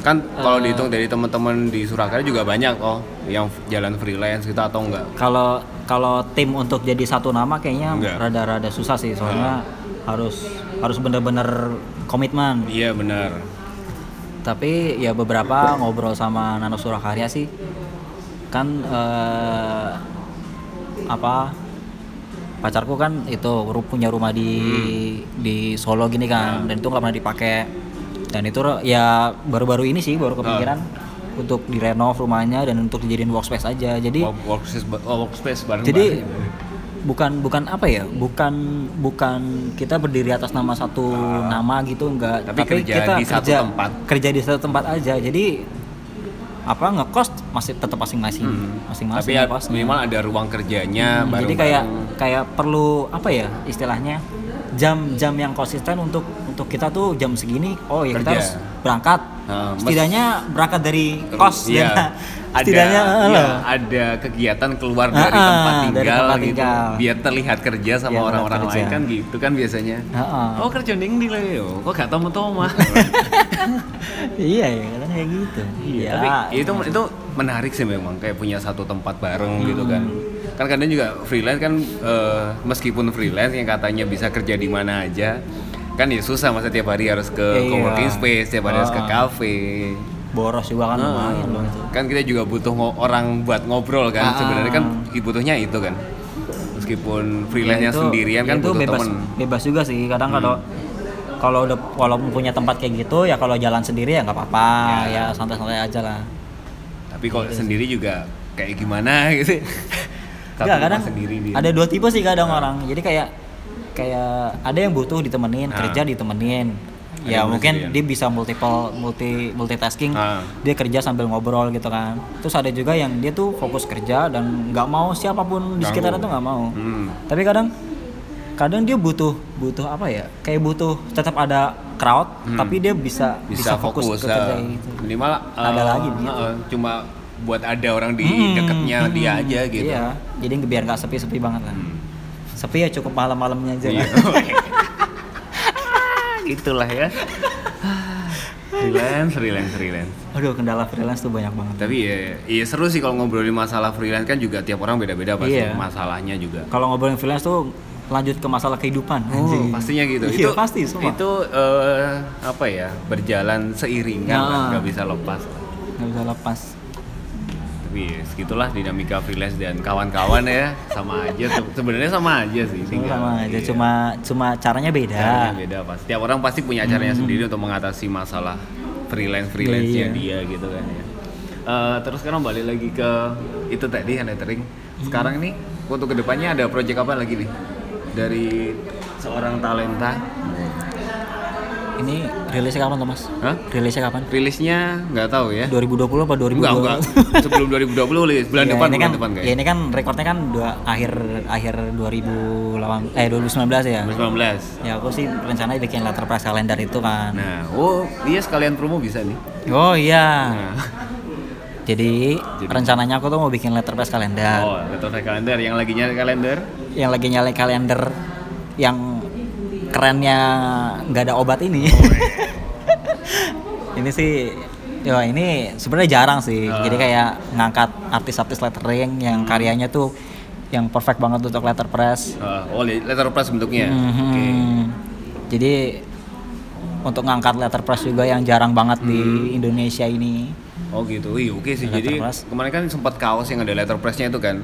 Kan kalau Eh. dihitung dari teman-teman di Surakarta juga banyak oh yang jalan freelance gitu atau enggak. Kalau kalau tim untuk jadi satu nama kayaknya rada-rada susah sih soalnya harus harus bener-bener komitmen. Iya benar. Tapi ya beberapa ngobrol sama Nano Surakarya sih kan eh, apa pacarku kan itu punya rumah di di Solo gini kan dan itu nggak pernah dipakai dan itu ya baru-baru ini sih baru kepikiran untuk direnov rumahnya dan untuk dijadiin workspace aja. Jadi workspace, oh, workspace bareng jadi bukan bukan apa ya bukan bukan kita berdiri atas nama satu nama gitu enggak. Tapi kerja di satu tempat. kerja di satu tempat aja. Jadi apa ngekos masih tetap masing-masing Hmm. masing-masing Tapi ya minimal ada ruang kerjanya Hmm, bareng jadi kayak kayak perlu apa ya istilahnya jam-jam yang konsisten untuk untuk kita tuh jam segini oh ya kita Kerja. harus berangkat mes- setidaknya berangkat dari kos Iya. dan ada setidaknya iya, loh. ada kegiatan keluar dari Ah, tempat dari tinggal tempat gitu tinggal. biar terlihat kerja sama Biar orang-orang lain kan gitu kan biasanya Heeh. oh kerja ning di Leo kok gak tau tau mah iya ya kadang kayak gitu iya tapi itu itu menarik sih memang kayak punya satu tempat bareng gitu kan Hmm. kan kadang juga freelance kan eh, meskipun freelance yang katanya bisa kerja di mana aja kan ya susah masa tiap hari harus ke Iya. coworking space tiap hari harus ke Ah. cafe boros juga kan Ah. lumayan loh itu kan kita juga butuh orang buat ngobrol kan Ah. sebenarnya kan butuhnya itu kan meskipun freelance-nya Ya, itu- sendirian kan ya itu butuh bebas temen Hmm. bebas juga sih kadang kalau kalau udah walaupun punya tempat kayak gitu ya kalau jalan sendiri ya nggak apa-apa Ya. ya santai-santai aja lah tapi kalau sendiri juga kayak gimana gitu rumah kadang sendiri dia. ada dua tipe sih kadang orang jadi kayak kayak ada yang butuh ditemenin Ah. kerja ditemenin Ada ya yang mungkin sendirian. dia bisa multiple multi multitasking Ah. dia kerja sambil ngobrol gitu kan terus ada juga yang dia tuh fokus kerja dan nggak mau siapa pun di sekitarnya tuh nggak mau Hmm. tapi kadang kadang dia butuh butuh apa ya kayak butuh tetap ada crowd Hmm. tapi dia bisa bisa, fokus, ke eh, kerja gitu minimal Ada eh, lagi gitu. eh, cuma buat ada orang di Hmm, dekatnya hmm, dia aja gitu iya jadi biar nggak sepi-sepi banget lah Hmm. Sepi ya cukup malam-malamnya aja Iya. lah. gitulah ya freelance, freelance, freelance. Aduh, kendala freelance tuh banyak banget. Tapi ya, iya seru sih kalau ngobrolin masalah freelance kan juga tiap orang beda-beda pasti Iya. masalahnya juga. Kalau ngobrolin freelance tuh lanjut ke masalah kehidupan. Oh, anjing. pastinya gitu. Iya, pasti semua. Itu eh, apa ya? Berjalan seiringan Nah. nggak bisa lepas. nggak bisa lepas. Ya, segitulah dinamika freelance dan kawan-kawan ya, sama aja. Se- Sebenarnya sama aja sih. Tinggal- sama aja, iya. cuma cuma caranya beda. Caranya beda pasti. Tiap orang pasti punya caranya sendiri untuk mengatasi masalah freelance freelance-nya Iya. dia gitu kan ya. Eh, terus sekarang balik lagi ke itu tadi hand lettering. Sekarang ini untuk ke depannya ada project apa lagi nih dari seorang talenta? Ini rilisnya kapan, Thomas? Hah? Rilisnya kapan? Rilisnya nggak tahu ya. 2020 apa 2020? Enggak, enggak. Sebelum 2020 rilis. Bulan Ya, depan, ini bulan kan, depan ya ini kan rekornya kan dua, akhir akhir 2008 eh 2019 ya. 2019. Ya aku sih rencananya bikin letter press kalender itu kan. Nah, oh iya sekalian promo bisa nih. Oh iya. Nah, Jadi, Jadi- rencananya aku tuh mau bikin letter press kalender. oh, letter kalender yang lagi nyari kalender. Yang lagi nyalain kalender yang kerennya nggak ada obat ini. Oh, iya. ini sih ya ini sebenarnya jarang sih. Ah. Jadi kayak ngangkat artis-artis lettering yang Hmm. karyanya tuh yang perfect banget untuk letter press. Eh, oh, letter press bentuknya. Mhm. Oke. Jadi untuk ngangkat letter press juga yang jarang banget di Hmm. Indonesia ini. Oh gitu, iya oke sih. Letter Jadi press. kemarin kan sempat kaos yang ada letter pressnya itu kan,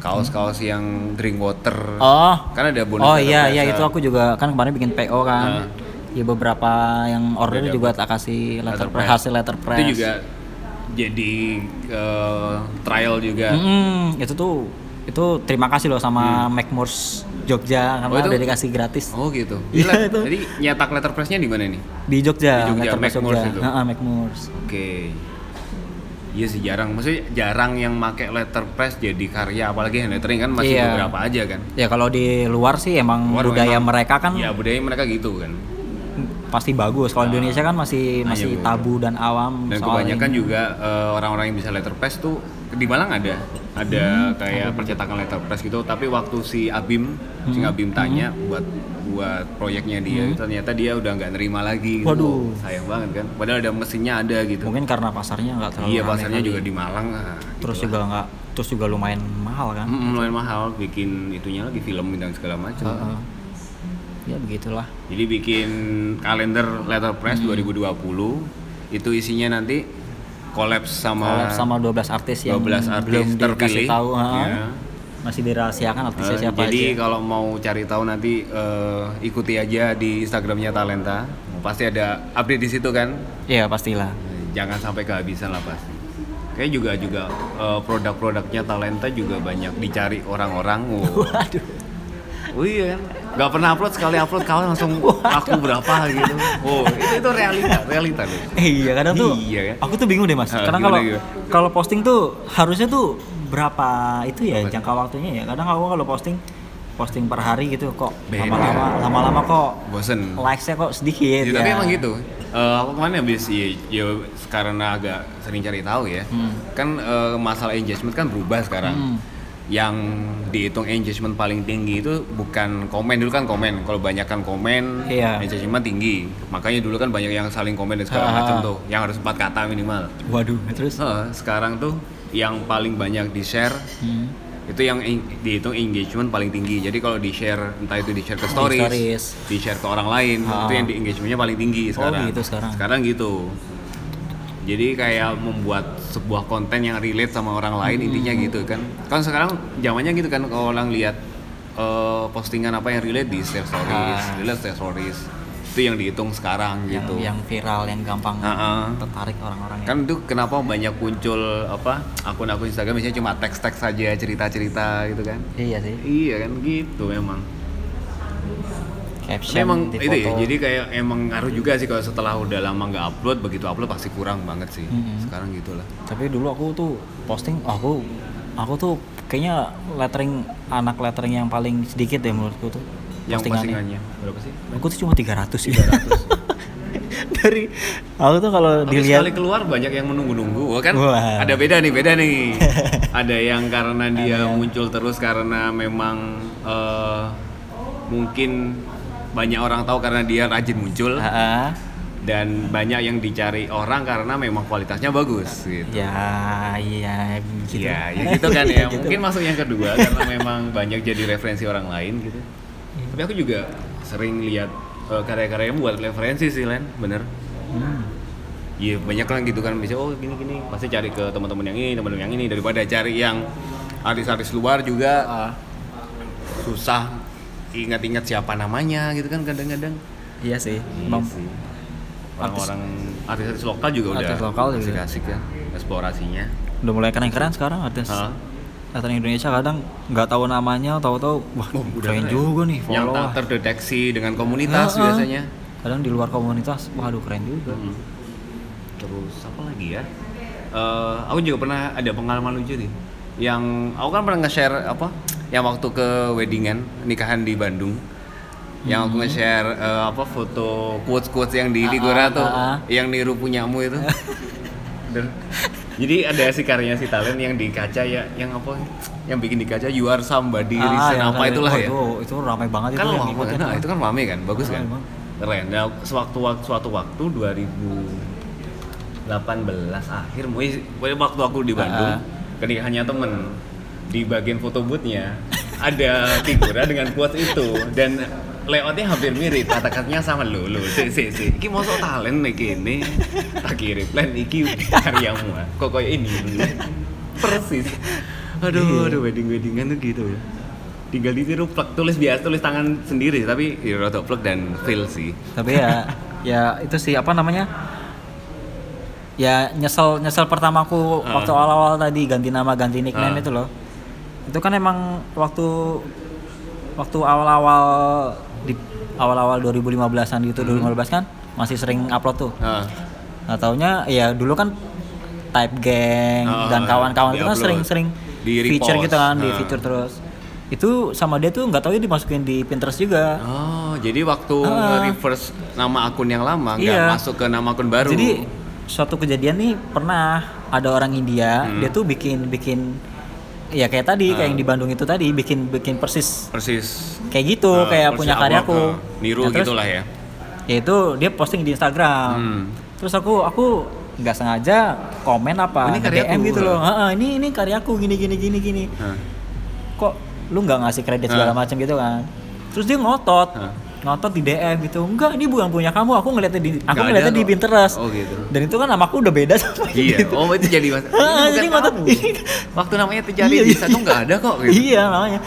kaos-kaos yang drink water. Oh. Kan ada bonus. Oh iya iya itu aku juga kan kemarin bikin PO kan. Ah. Ya beberapa yang order juga tak kasih letter, Letter press, hasil letter press. Itu juga jadi eh, trial juga. Mm-mm, itu tuh itu terima kasih loh sama McMoores Jogja karena Hmm. Oh, itu- udah dikasih gratis Oh gitu. Iya, Gila. itu. Jadi nyetak letter pressnya di mana nih? di Jogja, Di Jogja, letter Jogja. itu? Heeh, McMoores. Oke. Iya sih jarang, maksudnya jarang yang make letter press jadi karya, apalagi hand lettering kan masih Iya. beberapa aja kan. Ya kalau di luar sih emang Luar budaya memang- mereka kan Ya budaya mereka gitu kan. pasti bagus. Kalau Indonesia kan masih Nah, masih iya, tabu dan awam. Dan kebanyakan ini. juga eh, orang-orang yang bisa letter press tuh di Malang ada ada kayak percetakan letter press gitu. Tapi waktu si Abim, si Abim tanya buat buat proyeknya dia, ternyata dia udah nggak nerima lagi. Gitu. Waduh. sayang banget kan. Padahal ada mesinnya ada gitu. mungkin karena pasarnya nggak terlalu Iya pasarnya kali. juga di Malang. ah, terus gitu juga nggak terus juga lumayan mahal kan. lah. Mm, lumayan mahal bikin itunya lagi film dan segala macam. Heeh. Ya begitulah. Jadi bikin kalender letter press Hmm. 2020 itu isinya nanti kolaps sama Collab sama 12 artis yang 12 artis belum dikasih terpilih. tahu, ha? Iya. masih dirahasiakan artisnya Eh, siapa jadi aja. kalau mau cari tahu nanti eh, ikuti aja di Instagramnya Talenta. Pasti ada update di situ kan. Iya pastilah. Eh, Jangan sampai kehabisan lah pasti. Kayak juga juga eh, produk-produknya Talenta juga banyak dicari orang-orang. Waduh. Oh iya kan? Gak pernah upload sekali upload kawan langsung laku berapa gitu. Oh itu, itu realita realita loh. Eh, iya kadang tuh. Iya kan? Aku tuh bingung deh mas. Ah, Karena kalau kalau posting tuh harusnya tuh berapa itu ya Apa? jangka waktunya ya. Kadang aku kalau posting posting per hari gitu kok lama-lama lama-lama kok Bosen. likesnya kok sedikit Ya, ya. tapi emang gitu. Eh, aku kemarin habis ya, ya karena agak sering cari tahu ya. Hmm. Kan eh, masalah engagement kan berubah sekarang. Hmm. Yang dihitung engagement paling tinggi itu bukan komen dulu kan komen. Kalau banyak kan komen, Iya. engagement tinggi. Makanya dulu kan banyak yang saling komen dan segala ha, macam tuh. Yang harus empat kata minimal. Waduh. Terus. Eh, sekarang tuh yang paling banyak di share Hmm. itu yang dihitung engagement paling tinggi. Jadi kalau di share entah itu di share ke Di stories, di share ke orang lain, Ha. itu yang di engagementnya paling tinggi Oh, sekarang. gitu sekarang. Sekarang gitu. Jadi kayak membuat sebuah konten yang relate sama orang lain Hmm. intinya gitu kan. Kan sekarang zamannya gitu kan kalau orang lihat eh, postingan apa yang relate di share stories, Ah. relate share stories. Itu yang dihitung sekarang Yang, gitu. yang viral yang gampang Ha-ha. tertarik orang-orang ya. kan itu kenapa banyak muncul apa akun-akun Instagram misalnya cuma teks-teks saja cerita-cerita gitu kan Iya sih. iya kan gitu emang Caption emang di itu ya, jadi kayak emang ngaruh juga sih kalau setelah udah lama nggak upload begitu upload pasti kurang banget sih. Mm-mm. sekarang gitulah. Tapi dulu aku tuh posting aku aku tuh kayaknya lettering anak lettering yang paling sedikit deh menurutku tuh yang postingannya. postingannya? Berapa sih? Aku tuh cuma 300 sih dari aku tuh kalau dilihat sekali keluar banyak yang menunggu-nunggu Wah, kan? Wah. ada beda nih beda nih. Ada yang karena dia muncul terus karena memang eh, mungkin banyak orang tahu karena dia rajin muncul Ah, ah. dan banyak yang dicari orang karena memang kualitasnya bagus gitu. Ya, iya gitu. Iya, ya gitu kan ya. Mungkin masuk yang kedua karena memang banyak jadi referensi orang lain gitu. Tapi aku juga sering lihat eh, karya-karyanya buat referensi sih, Len, bener. Hmm. Iya banyak kan gitu kan bisa oh gini gini pasti cari ke teman-teman yang ini teman-teman yang ini daripada cari yang artis-artis luar juga Ah, susah ingat-ingat siapa namanya gitu kan kadang-kadang iya sih. Iya sih. orang-orang artis-artis lokal juga udah Artis lokal juga. asik-asik ya eksplorasinya udah mulai keren-keren sekarang artis. Hah? Artis Indonesia kadang nggak tahu namanya, tahu-tahu wah Oh, udah keren keren. juga nih yang follow. tak ah. terdeteksi dengan komunitas Heeh. biasanya Kadang di luar komunitas, waduh keren juga. Hmm. terus apa lagi ya Eh, aku juga pernah ada pengalaman lucu nih yang aku kan pernah nge-share apa yang waktu ke weddingan nikahan di Bandung. Yang aku nge-share eh, apa foto quotes-quotes yang di Ah, Ligora ah, tuh ah, ah. yang niru punyamu itu. Jadi ada si karyanya si talent yang di kaca ya yang apa yang bikin di kaca you are somebody reason yang apa itulah Oh, ya. Itu, itu ramai banget kan itu yang lama ngikutin. nah, itu kan rame kan? Bagus kan? Ramai keren. Nah sewaktu waktu suatu waktu 2018 akhir waktu aku di Bandung Ah. kenikahannya temen di bagian foto boothnya ada figura dengan quotes itu dan layoutnya hampir mirip kata-katanya sama lo lo si si si iki mau talent nih tak kirim lain iki karyamu ah. kok kayak ini persis aduh aduh wedding weddingan tuh gitu ya tinggal ditiru plek tulis biasa tulis tangan sendiri tapi ya rada plek dan feel sih Tapi ya, ya itu sih apa namanya? Ya nyesel nyesel pertamaku Ah. waktu awal-awal tadi ganti nama ganti nickname Ah. itu loh. Itu kan emang waktu waktu awal-awal di awal-awal 2015-an gitu Hmm. 2015 kan masih sering upload tuh. Ah, Nah, taunya ya dulu kan Type Gang Ah, dan kawan-kawan itu kan sering-sering Di feature gitu kan, di Ah. feature terus. Itu sama dia tuh nggak tahu ya dimasukin di Pinterest juga. oh jadi waktu Ah. reverse nama akun yang lama nggak Iya. masuk ke nama akun baru Jadi suatu kejadian nih pernah ada orang India, Hmm. dia tuh bikin bikin ya kayak tadi kayak yang di Bandung itu tadi bikin bikin persis persis kayak gitu Ah, kayak punya karyaku. ah, niru Nah, gitulah ya Ya itu dia posting di Instagram. Hmm. Terus aku aku nggak sengaja komen apa Oh, ini karyaku. gitu loh. "Heeh, ini ini karyaku gini gini gini gini. Hah. Kok lu nggak ngasih kredit segala Ah. macam gitu kan? Terus dia ngotot. Ah. Ngotot di DM gitu. Enggak, ini bukan punya kamu. Aku ngeliatnya di aku ngeliatnya di. Pinterest. Oh, gitu. Dan itu kan namaku udah beda sama iya gitu. oh itu jadi mas Ah, Ini ngotot. waktu namanya terjadi Iya, di satu nggak ada kok gitu. Iya namanya.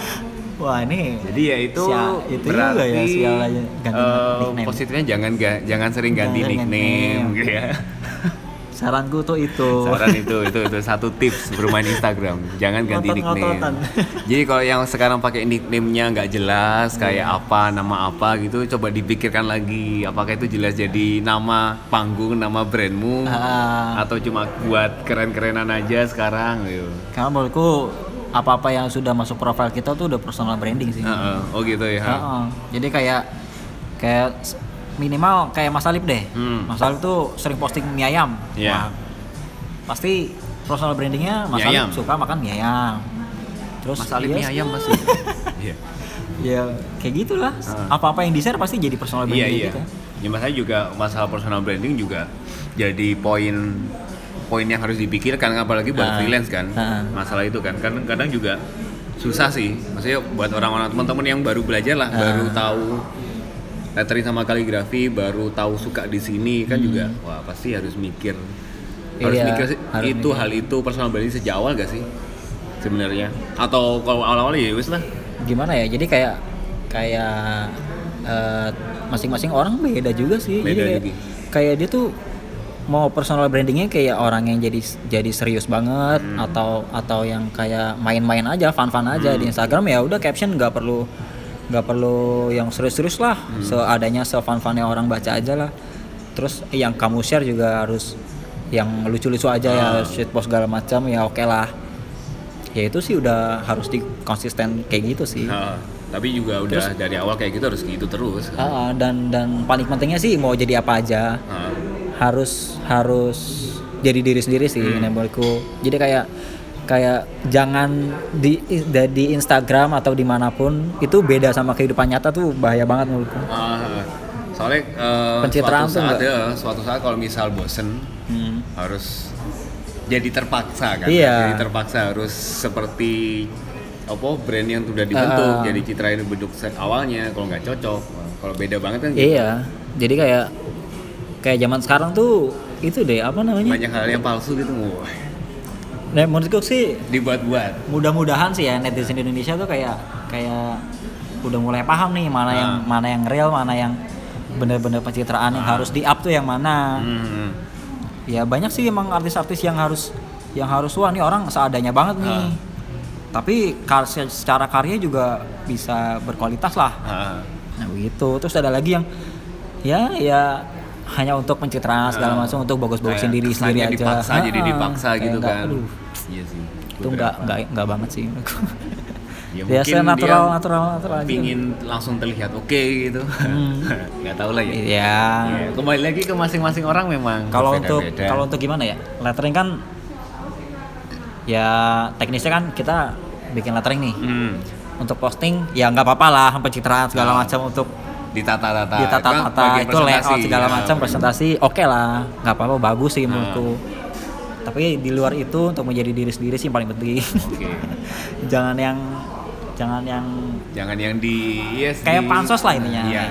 Wah ini. Jadi ya itu, Sia- itu berarti juga ya sial aja ganti eh, nickname. positifnya jangan ga- jangan sering ganti Jangan nickname nickname. gitu ya. Saranku tuh itu. Saran itu itu itu satu tips bermain Instagram, jangan ganti nickname. Ngotot-ngototan. Jadi kalau yang sekarang pakai nickname-nya nggak jelas kayak Iya. apa, nama apa gitu, coba dipikirkan lagi apakah itu jelas jadi nama panggung, nama brandmu Ah. atau cuma buat keren-kerenan aja sekarang gitu. Karena menurutku apa-apa yang sudah masuk profil kita tuh udah personal branding sih. Heeh. Oh gitu ya. Heeh. Jadi kayak kayak minimal kayak Mas Alip deh. Hmm. Mas Alip tuh sering posting mie ayam. Iya. Wah, pasti personal brandingnya Mas Mie Alip ayam. suka makan mie ayam. Terus Mas Alip dia- mie ayam pasti. Iya. Ya kayak gitulah. Ah. Apa-apa yang di share pasti jadi personal Iya branding iya. gitu. Ya masalah juga masalah personal branding juga jadi poin poin yang harus dipikirkan apalagi buat Ah. freelance kan. Ah. Masalah itu kan kadang kadang juga susah sih. Maksudnya buat orang-orang teman-teman yang baru belajar lah, Ah. baru tahu lettering sama kaligrafi, baru tahu suka di sini kan juga wah pasti harus mikir harus Hmm. Iya, mikir sih, harus itu mikir. hal itu personal branding sejak awal gak sih sebenarnya atau kalau awal-awal ya wis lah Gimana ya? Jadi kayak kayak eh, masing-masing orang beda juga sih. Beda jadi kayak, juga. kayak dia tuh mau personal brandingnya kayak orang yang jadi jadi serius banget Hmm. atau atau yang kayak main-main aja, fun-fun aja Hmm. di Instagram ya udah caption nggak perlu nggak perlu yang serius-serius lah, Hmm. seadanya se-fun-funnya orang baca aja lah. Terus yang kamu share juga harus yang lucu-lucu aja ya, Ah. shitpost segala macam ya oke lah. Ya itu sih udah harus di konsisten kayak gitu sih. Nah, tapi juga udah dari awal kayak gitu harus gitu terus Ah, dan dan paling pentingnya sih mau jadi apa aja Ah. harus harus jadi diri sendiri sih Hmm. menurutku jadi kayak kayak jangan di di Instagram atau di mana pun itu beda sama kehidupan nyata tuh bahaya banget menurutku Ah, soalnya eh, Pencitraan suatu saat ya, suatu saat kalau misal bosen Hmm. harus jadi terpaksa kan Iya. jadi terpaksa harus seperti apa brand yang sudah dibentuk Ah. jadi citra yang dibentuk se- awalnya kalau nggak cocok kalau beda banget kan Iya, jadi kayak kayak zaman sekarang tuh itu deh apa namanya? banyak hal yang palsu gitu wah Nah, menurutku sih dibuat-buat mudah-mudahan sih ya netizen Indonesia tuh kayak kayak udah mulai paham nih mana yang Ah. mana yang real, mana yang bener-bener pencitraan yang harus di up tuh yang mana. Hmm. Ya banyak sih emang artis-artis yang harus yang harus wah nih orang seadanya banget nih. Ah. Tapi kar- secara karya juga bisa berkualitas lah. Ah. Nah begitu. Terus ada lagi yang ya ya hanya untuk pencitraan segala Ah. macam untuk bagus-bagusin Kayak diri sendiri aja. dipaksa jadi Ah, dipaksa kayak gitu nggak- kan aduh, iya sih itu nggak nggak nggak banget sih. ya Biasa mungkin natural dia natural natural aja. pingin langsung terlihat oke gitu nggak tahu lah ya Iya. Ya, kembali lagi ke masing-masing orang memang Kalau untuk kalau untuk gimana ya? Lettering kan ya teknisnya kan kita bikin lettering nih. Hmm, Untuk posting ya nggak apa-apa lah pencitraan segala Ah. macam untuk ditata-tata ditata-tata itu layout segala ya. macam presentasi oke lah nggak apa-apa bagus sih Ah. menurutku tapi di luar itu untuk menjadi diri sendiri sih yang paling penting. Oke. Jangan yang jangan yang jangan yang di yes, kayak di- pansos lah intinya iya.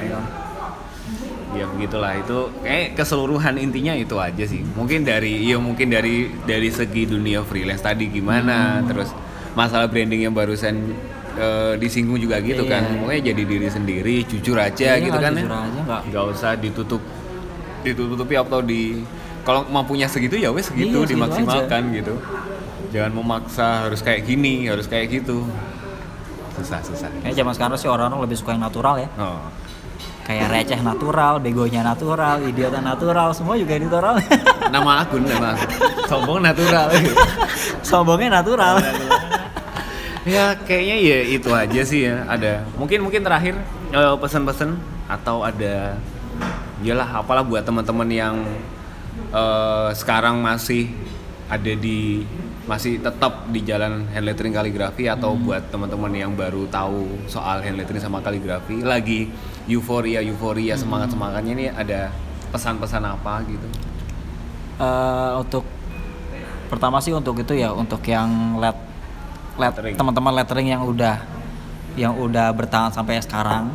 Ya begitulah. Itu kayak keseluruhan intinya itu aja sih. Mungkin dari ya mungkin dari dari segi dunia freelance tadi gimana. Hmm. terus masalah branding yang barusan eh, disinggung juga gitu kan. Iya. pokoknya jadi diri sendiri jujur aja Iya, gitu kan jujur ya aja nggak. Nggak usah ditutup ditutupi atau di kalau mampunya segitu ya wes segitu Iya, segitu dimaksimalkan gitu. Jangan memaksa harus kayak gini harus kayak gitu. Susah susah. Kayak zaman sekarang sih orang-orang lebih suka yang natural ya. Oh. Kayak receh natural begonya natural idiotnya natural semua juga natural. Nama akun nama akun sombong natural. Sombongnya natural. Ya kayaknya ya itu aja sih ya. Ada mungkin mungkin terakhir eh, pesan-pesan atau ada iyalah apalah buat teman-teman yang eh, sekarang masih ada di masih tetap di jalan hand lettering kaligrafi atau buat teman-teman yang baru tahu soal hand lettering sama kaligrafi lagi euforia euforia semangat semangatnya ini ada pesan-pesan apa gitu Eh, untuk pertama sih untuk itu ya untuk yang let let Lettering. teman-teman lettering yang udah yang udah bertahan sampai sekarang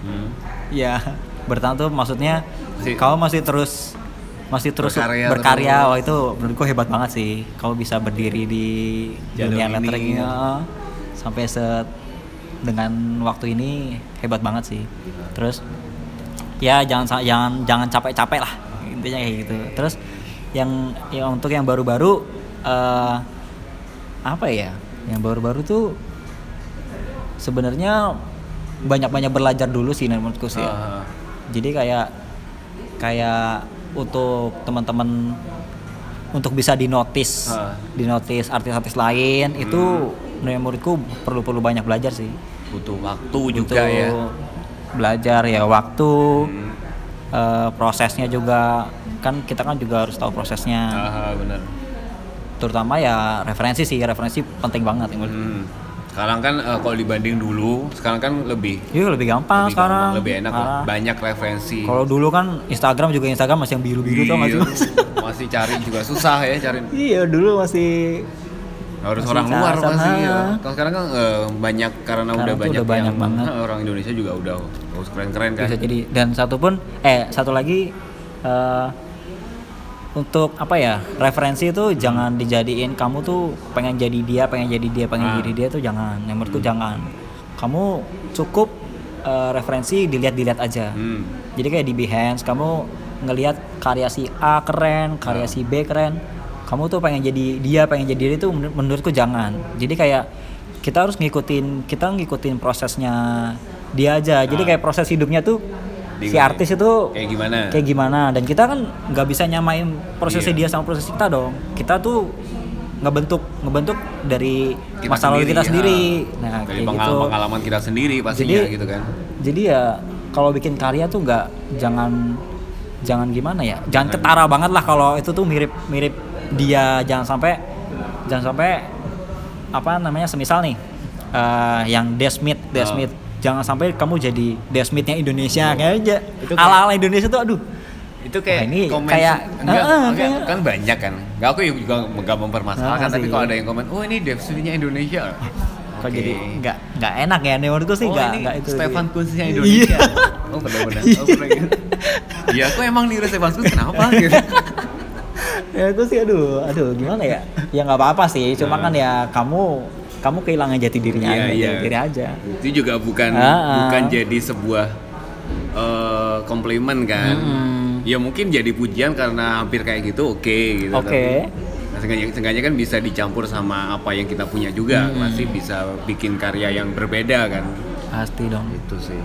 Hmm. ya bertahan tuh maksudnya Masih- kamu masih terus masih terus Berkarya berkarya, terus. wah itu menurutku hebat banget sih. Kamu bisa berdiri di Jalur dunia lettering ya, sampai set dengan waktu ini hebat banget sih. Terus ya jangan jangan jangan capek-capek lah intinya kayak gitu. Terus yang yang untuk yang baru-baru eh, apa ya? Yang baru-baru tuh sebenarnya banyak-banyak belajar dulu sih menurutku sih. Ya. Ah. jadi kayak kayak untuk teman-teman untuk bisa dinotis Ah. dinotis artis-artis lain itu menurutku perlu perlu banyak belajar sih butuh waktu juga Butuh ya belajar ya waktu Hmm. eh, prosesnya juga kan kita kan juga harus tahu prosesnya Ah, bener terutama ya referensi sih referensi penting banget. Hmm. Sekarang kan eh, kalau dibanding dulu, sekarang kan lebih Iya lebih gampang lebih sekarang gampang, lebih enak. Sekarang. Banyak referensi. kalau dulu kan Instagram juga Instagram masih yang biru-biru tau gak Iya, sih masih cari juga susah ya cari. iya dulu masih Harus Masih orang luar cacat, pasti ya. ah. Kalau sekarang kan eh, banyak karena Sekarang udah tuh banyak, udah banyak yang banget. orang Indonesia juga udah harus keren-keren kan. bisa jadi dan satu pun eh satu lagi eh, untuk apa ya referensi itu jangan dijadiin kamu tuh pengen jadi dia pengen jadi dia pengen Ah. jadi dia tuh jangan yang menurutku jangan kamu cukup eh, referensi dilihat-dilihat aja Hmm. jadi kayak di Behance kamu ngelihat karya si A keren karya Ah. si B keren kamu tuh pengen jadi dia pengen jadi dia itu menur- menurutku jangan jadi kayak kita harus ngikutin kita ngikutin prosesnya dia aja jadi Ah. kayak proses hidupnya tuh Di- si artis itu kayak gimana? kayak gimana? Dan kita kan nggak bisa nyamain prosesnya Iya. dia sama proses kita dong. Kita tuh ngebentuk ngebentuk dari Kita masa lalu kita ya. sendiri. Nah dari kayak pengalaman, gitu. pengalaman kita sendiri pastinya Jadi- gitu kan. jadi ya kalau bikin karya tuh nggak jangan jangan gimana ya? Jangan ketara banget lah kalau itu tuh mirip mirip dia. Jangan sampai jangan sampai apa namanya semisal nih eh, yang Desmith Desmith jangan sampai kamu jadi Dev Smith-nya Indonesia kayak aja. Itu kayak- ala ala Indonesia tuh aduh. Itu kayak Wah, ini komen kayak- enggak, Heeh, enggak, kayak- kan banyak kan. Nggak aku juga nggak mempermasalahkan Heeh tapi kalau ada yang komen oh ini Dev Smith-nya Indonesia. Kok Oke. jadi nggak nggak enak ya menurutku sih oh nggak ini nggak itu Stefan Kunznya Iya. Indonesia. Oh benar-benar. Oh, pernah gitu. Iya aku emang niru Stefan Kunz kenapa? Gitu ya itu sih aduh aduh gimana ya? Ya nggak apa-apa sih. Cuma kan ya kamu kamu kehilangan jati dirinya Iya, aja, jati diri aja. Itu juga bukan ah. bukan jadi sebuah eh, komplimen kan. Mm-mm. ya mungkin jadi pujian karena hampir kayak gitu oke gitu. Oke. Tapi, nah, seenggaknya, seenggaknya kan bisa dicampur sama apa yang kita punya juga. Hmm. masih bisa bikin karya yang berbeda kan. Pasti dong. Itu sih.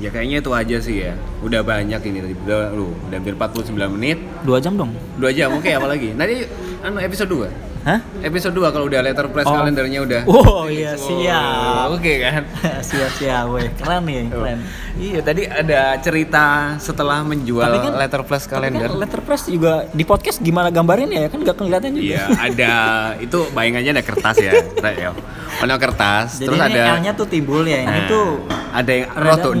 Ya kayaknya itu aja sih ya. Udah banyak ini. Tadi udah lu udah hampir 49 menit. Dua jam dong. Dua jam oke apa lagi nanti anu episode 2 hah? Episode 2 kalau udah letter press Oh. kalendernya udah. Oh iya Oh, siap. oke kan? Siap siap weh. Keren nih keren. Iya tadi ada cerita setelah menjual Tapi kan- letter plus Tapi kalender. kan letterpress juga di podcast gimana gambarin ya? Kan nggak kelihatan juga. Iya ada. Itu bayangannya ada kertas ya, ya. Warna kertas, jadi terus ini ada L-nya tuh timbul ya ini Nah, tuh ada yang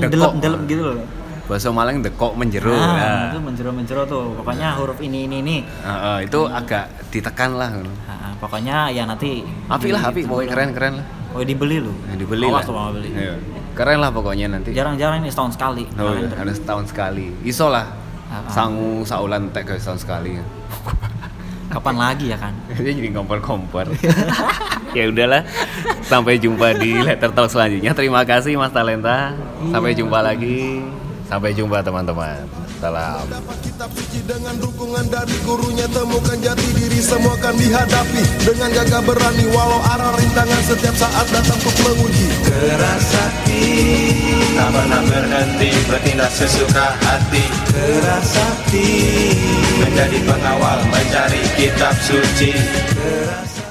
dekok. delep-delep gitu loh Bahasa Malang dekok menjeru. nah, Nah, itu menjero-menjero tuh pokoknya huruf ini ini ini Heeh, itu agak ditekan lah. Nah, pokoknya ya nanti Api lah, api, pokoknya keren keren lah. oh dibeli lu Nah, dibeli awas lah. tuh beli Iya. Keren lah pokoknya nanti. jarang-jarang ini setahun sekali Oh, iya, setahun sekali. Iso lah. Ah, ah. Sangu saulan tek setahun sekali. kapan lagi ya kan Dia jadi kompor-kompor. ya udahlah. Sampai jumpa di letter talk selanjutnya. Terima kasih Mas Talenta. Sampai jumpa lagi. Sampai jumpa teman-teman. Salam. Dapat kitab suci dengan dukungan dari gurunya Temukan jati diri semua kan dihadapi. Dengan gagah berani walau arah rintangan Setiap saat datang untuk menguji. Keras hati Tak pernah berhenti Bertindak sesuka hati. Keras hati. Menjadi pengawal Mencari kitab suci. Keras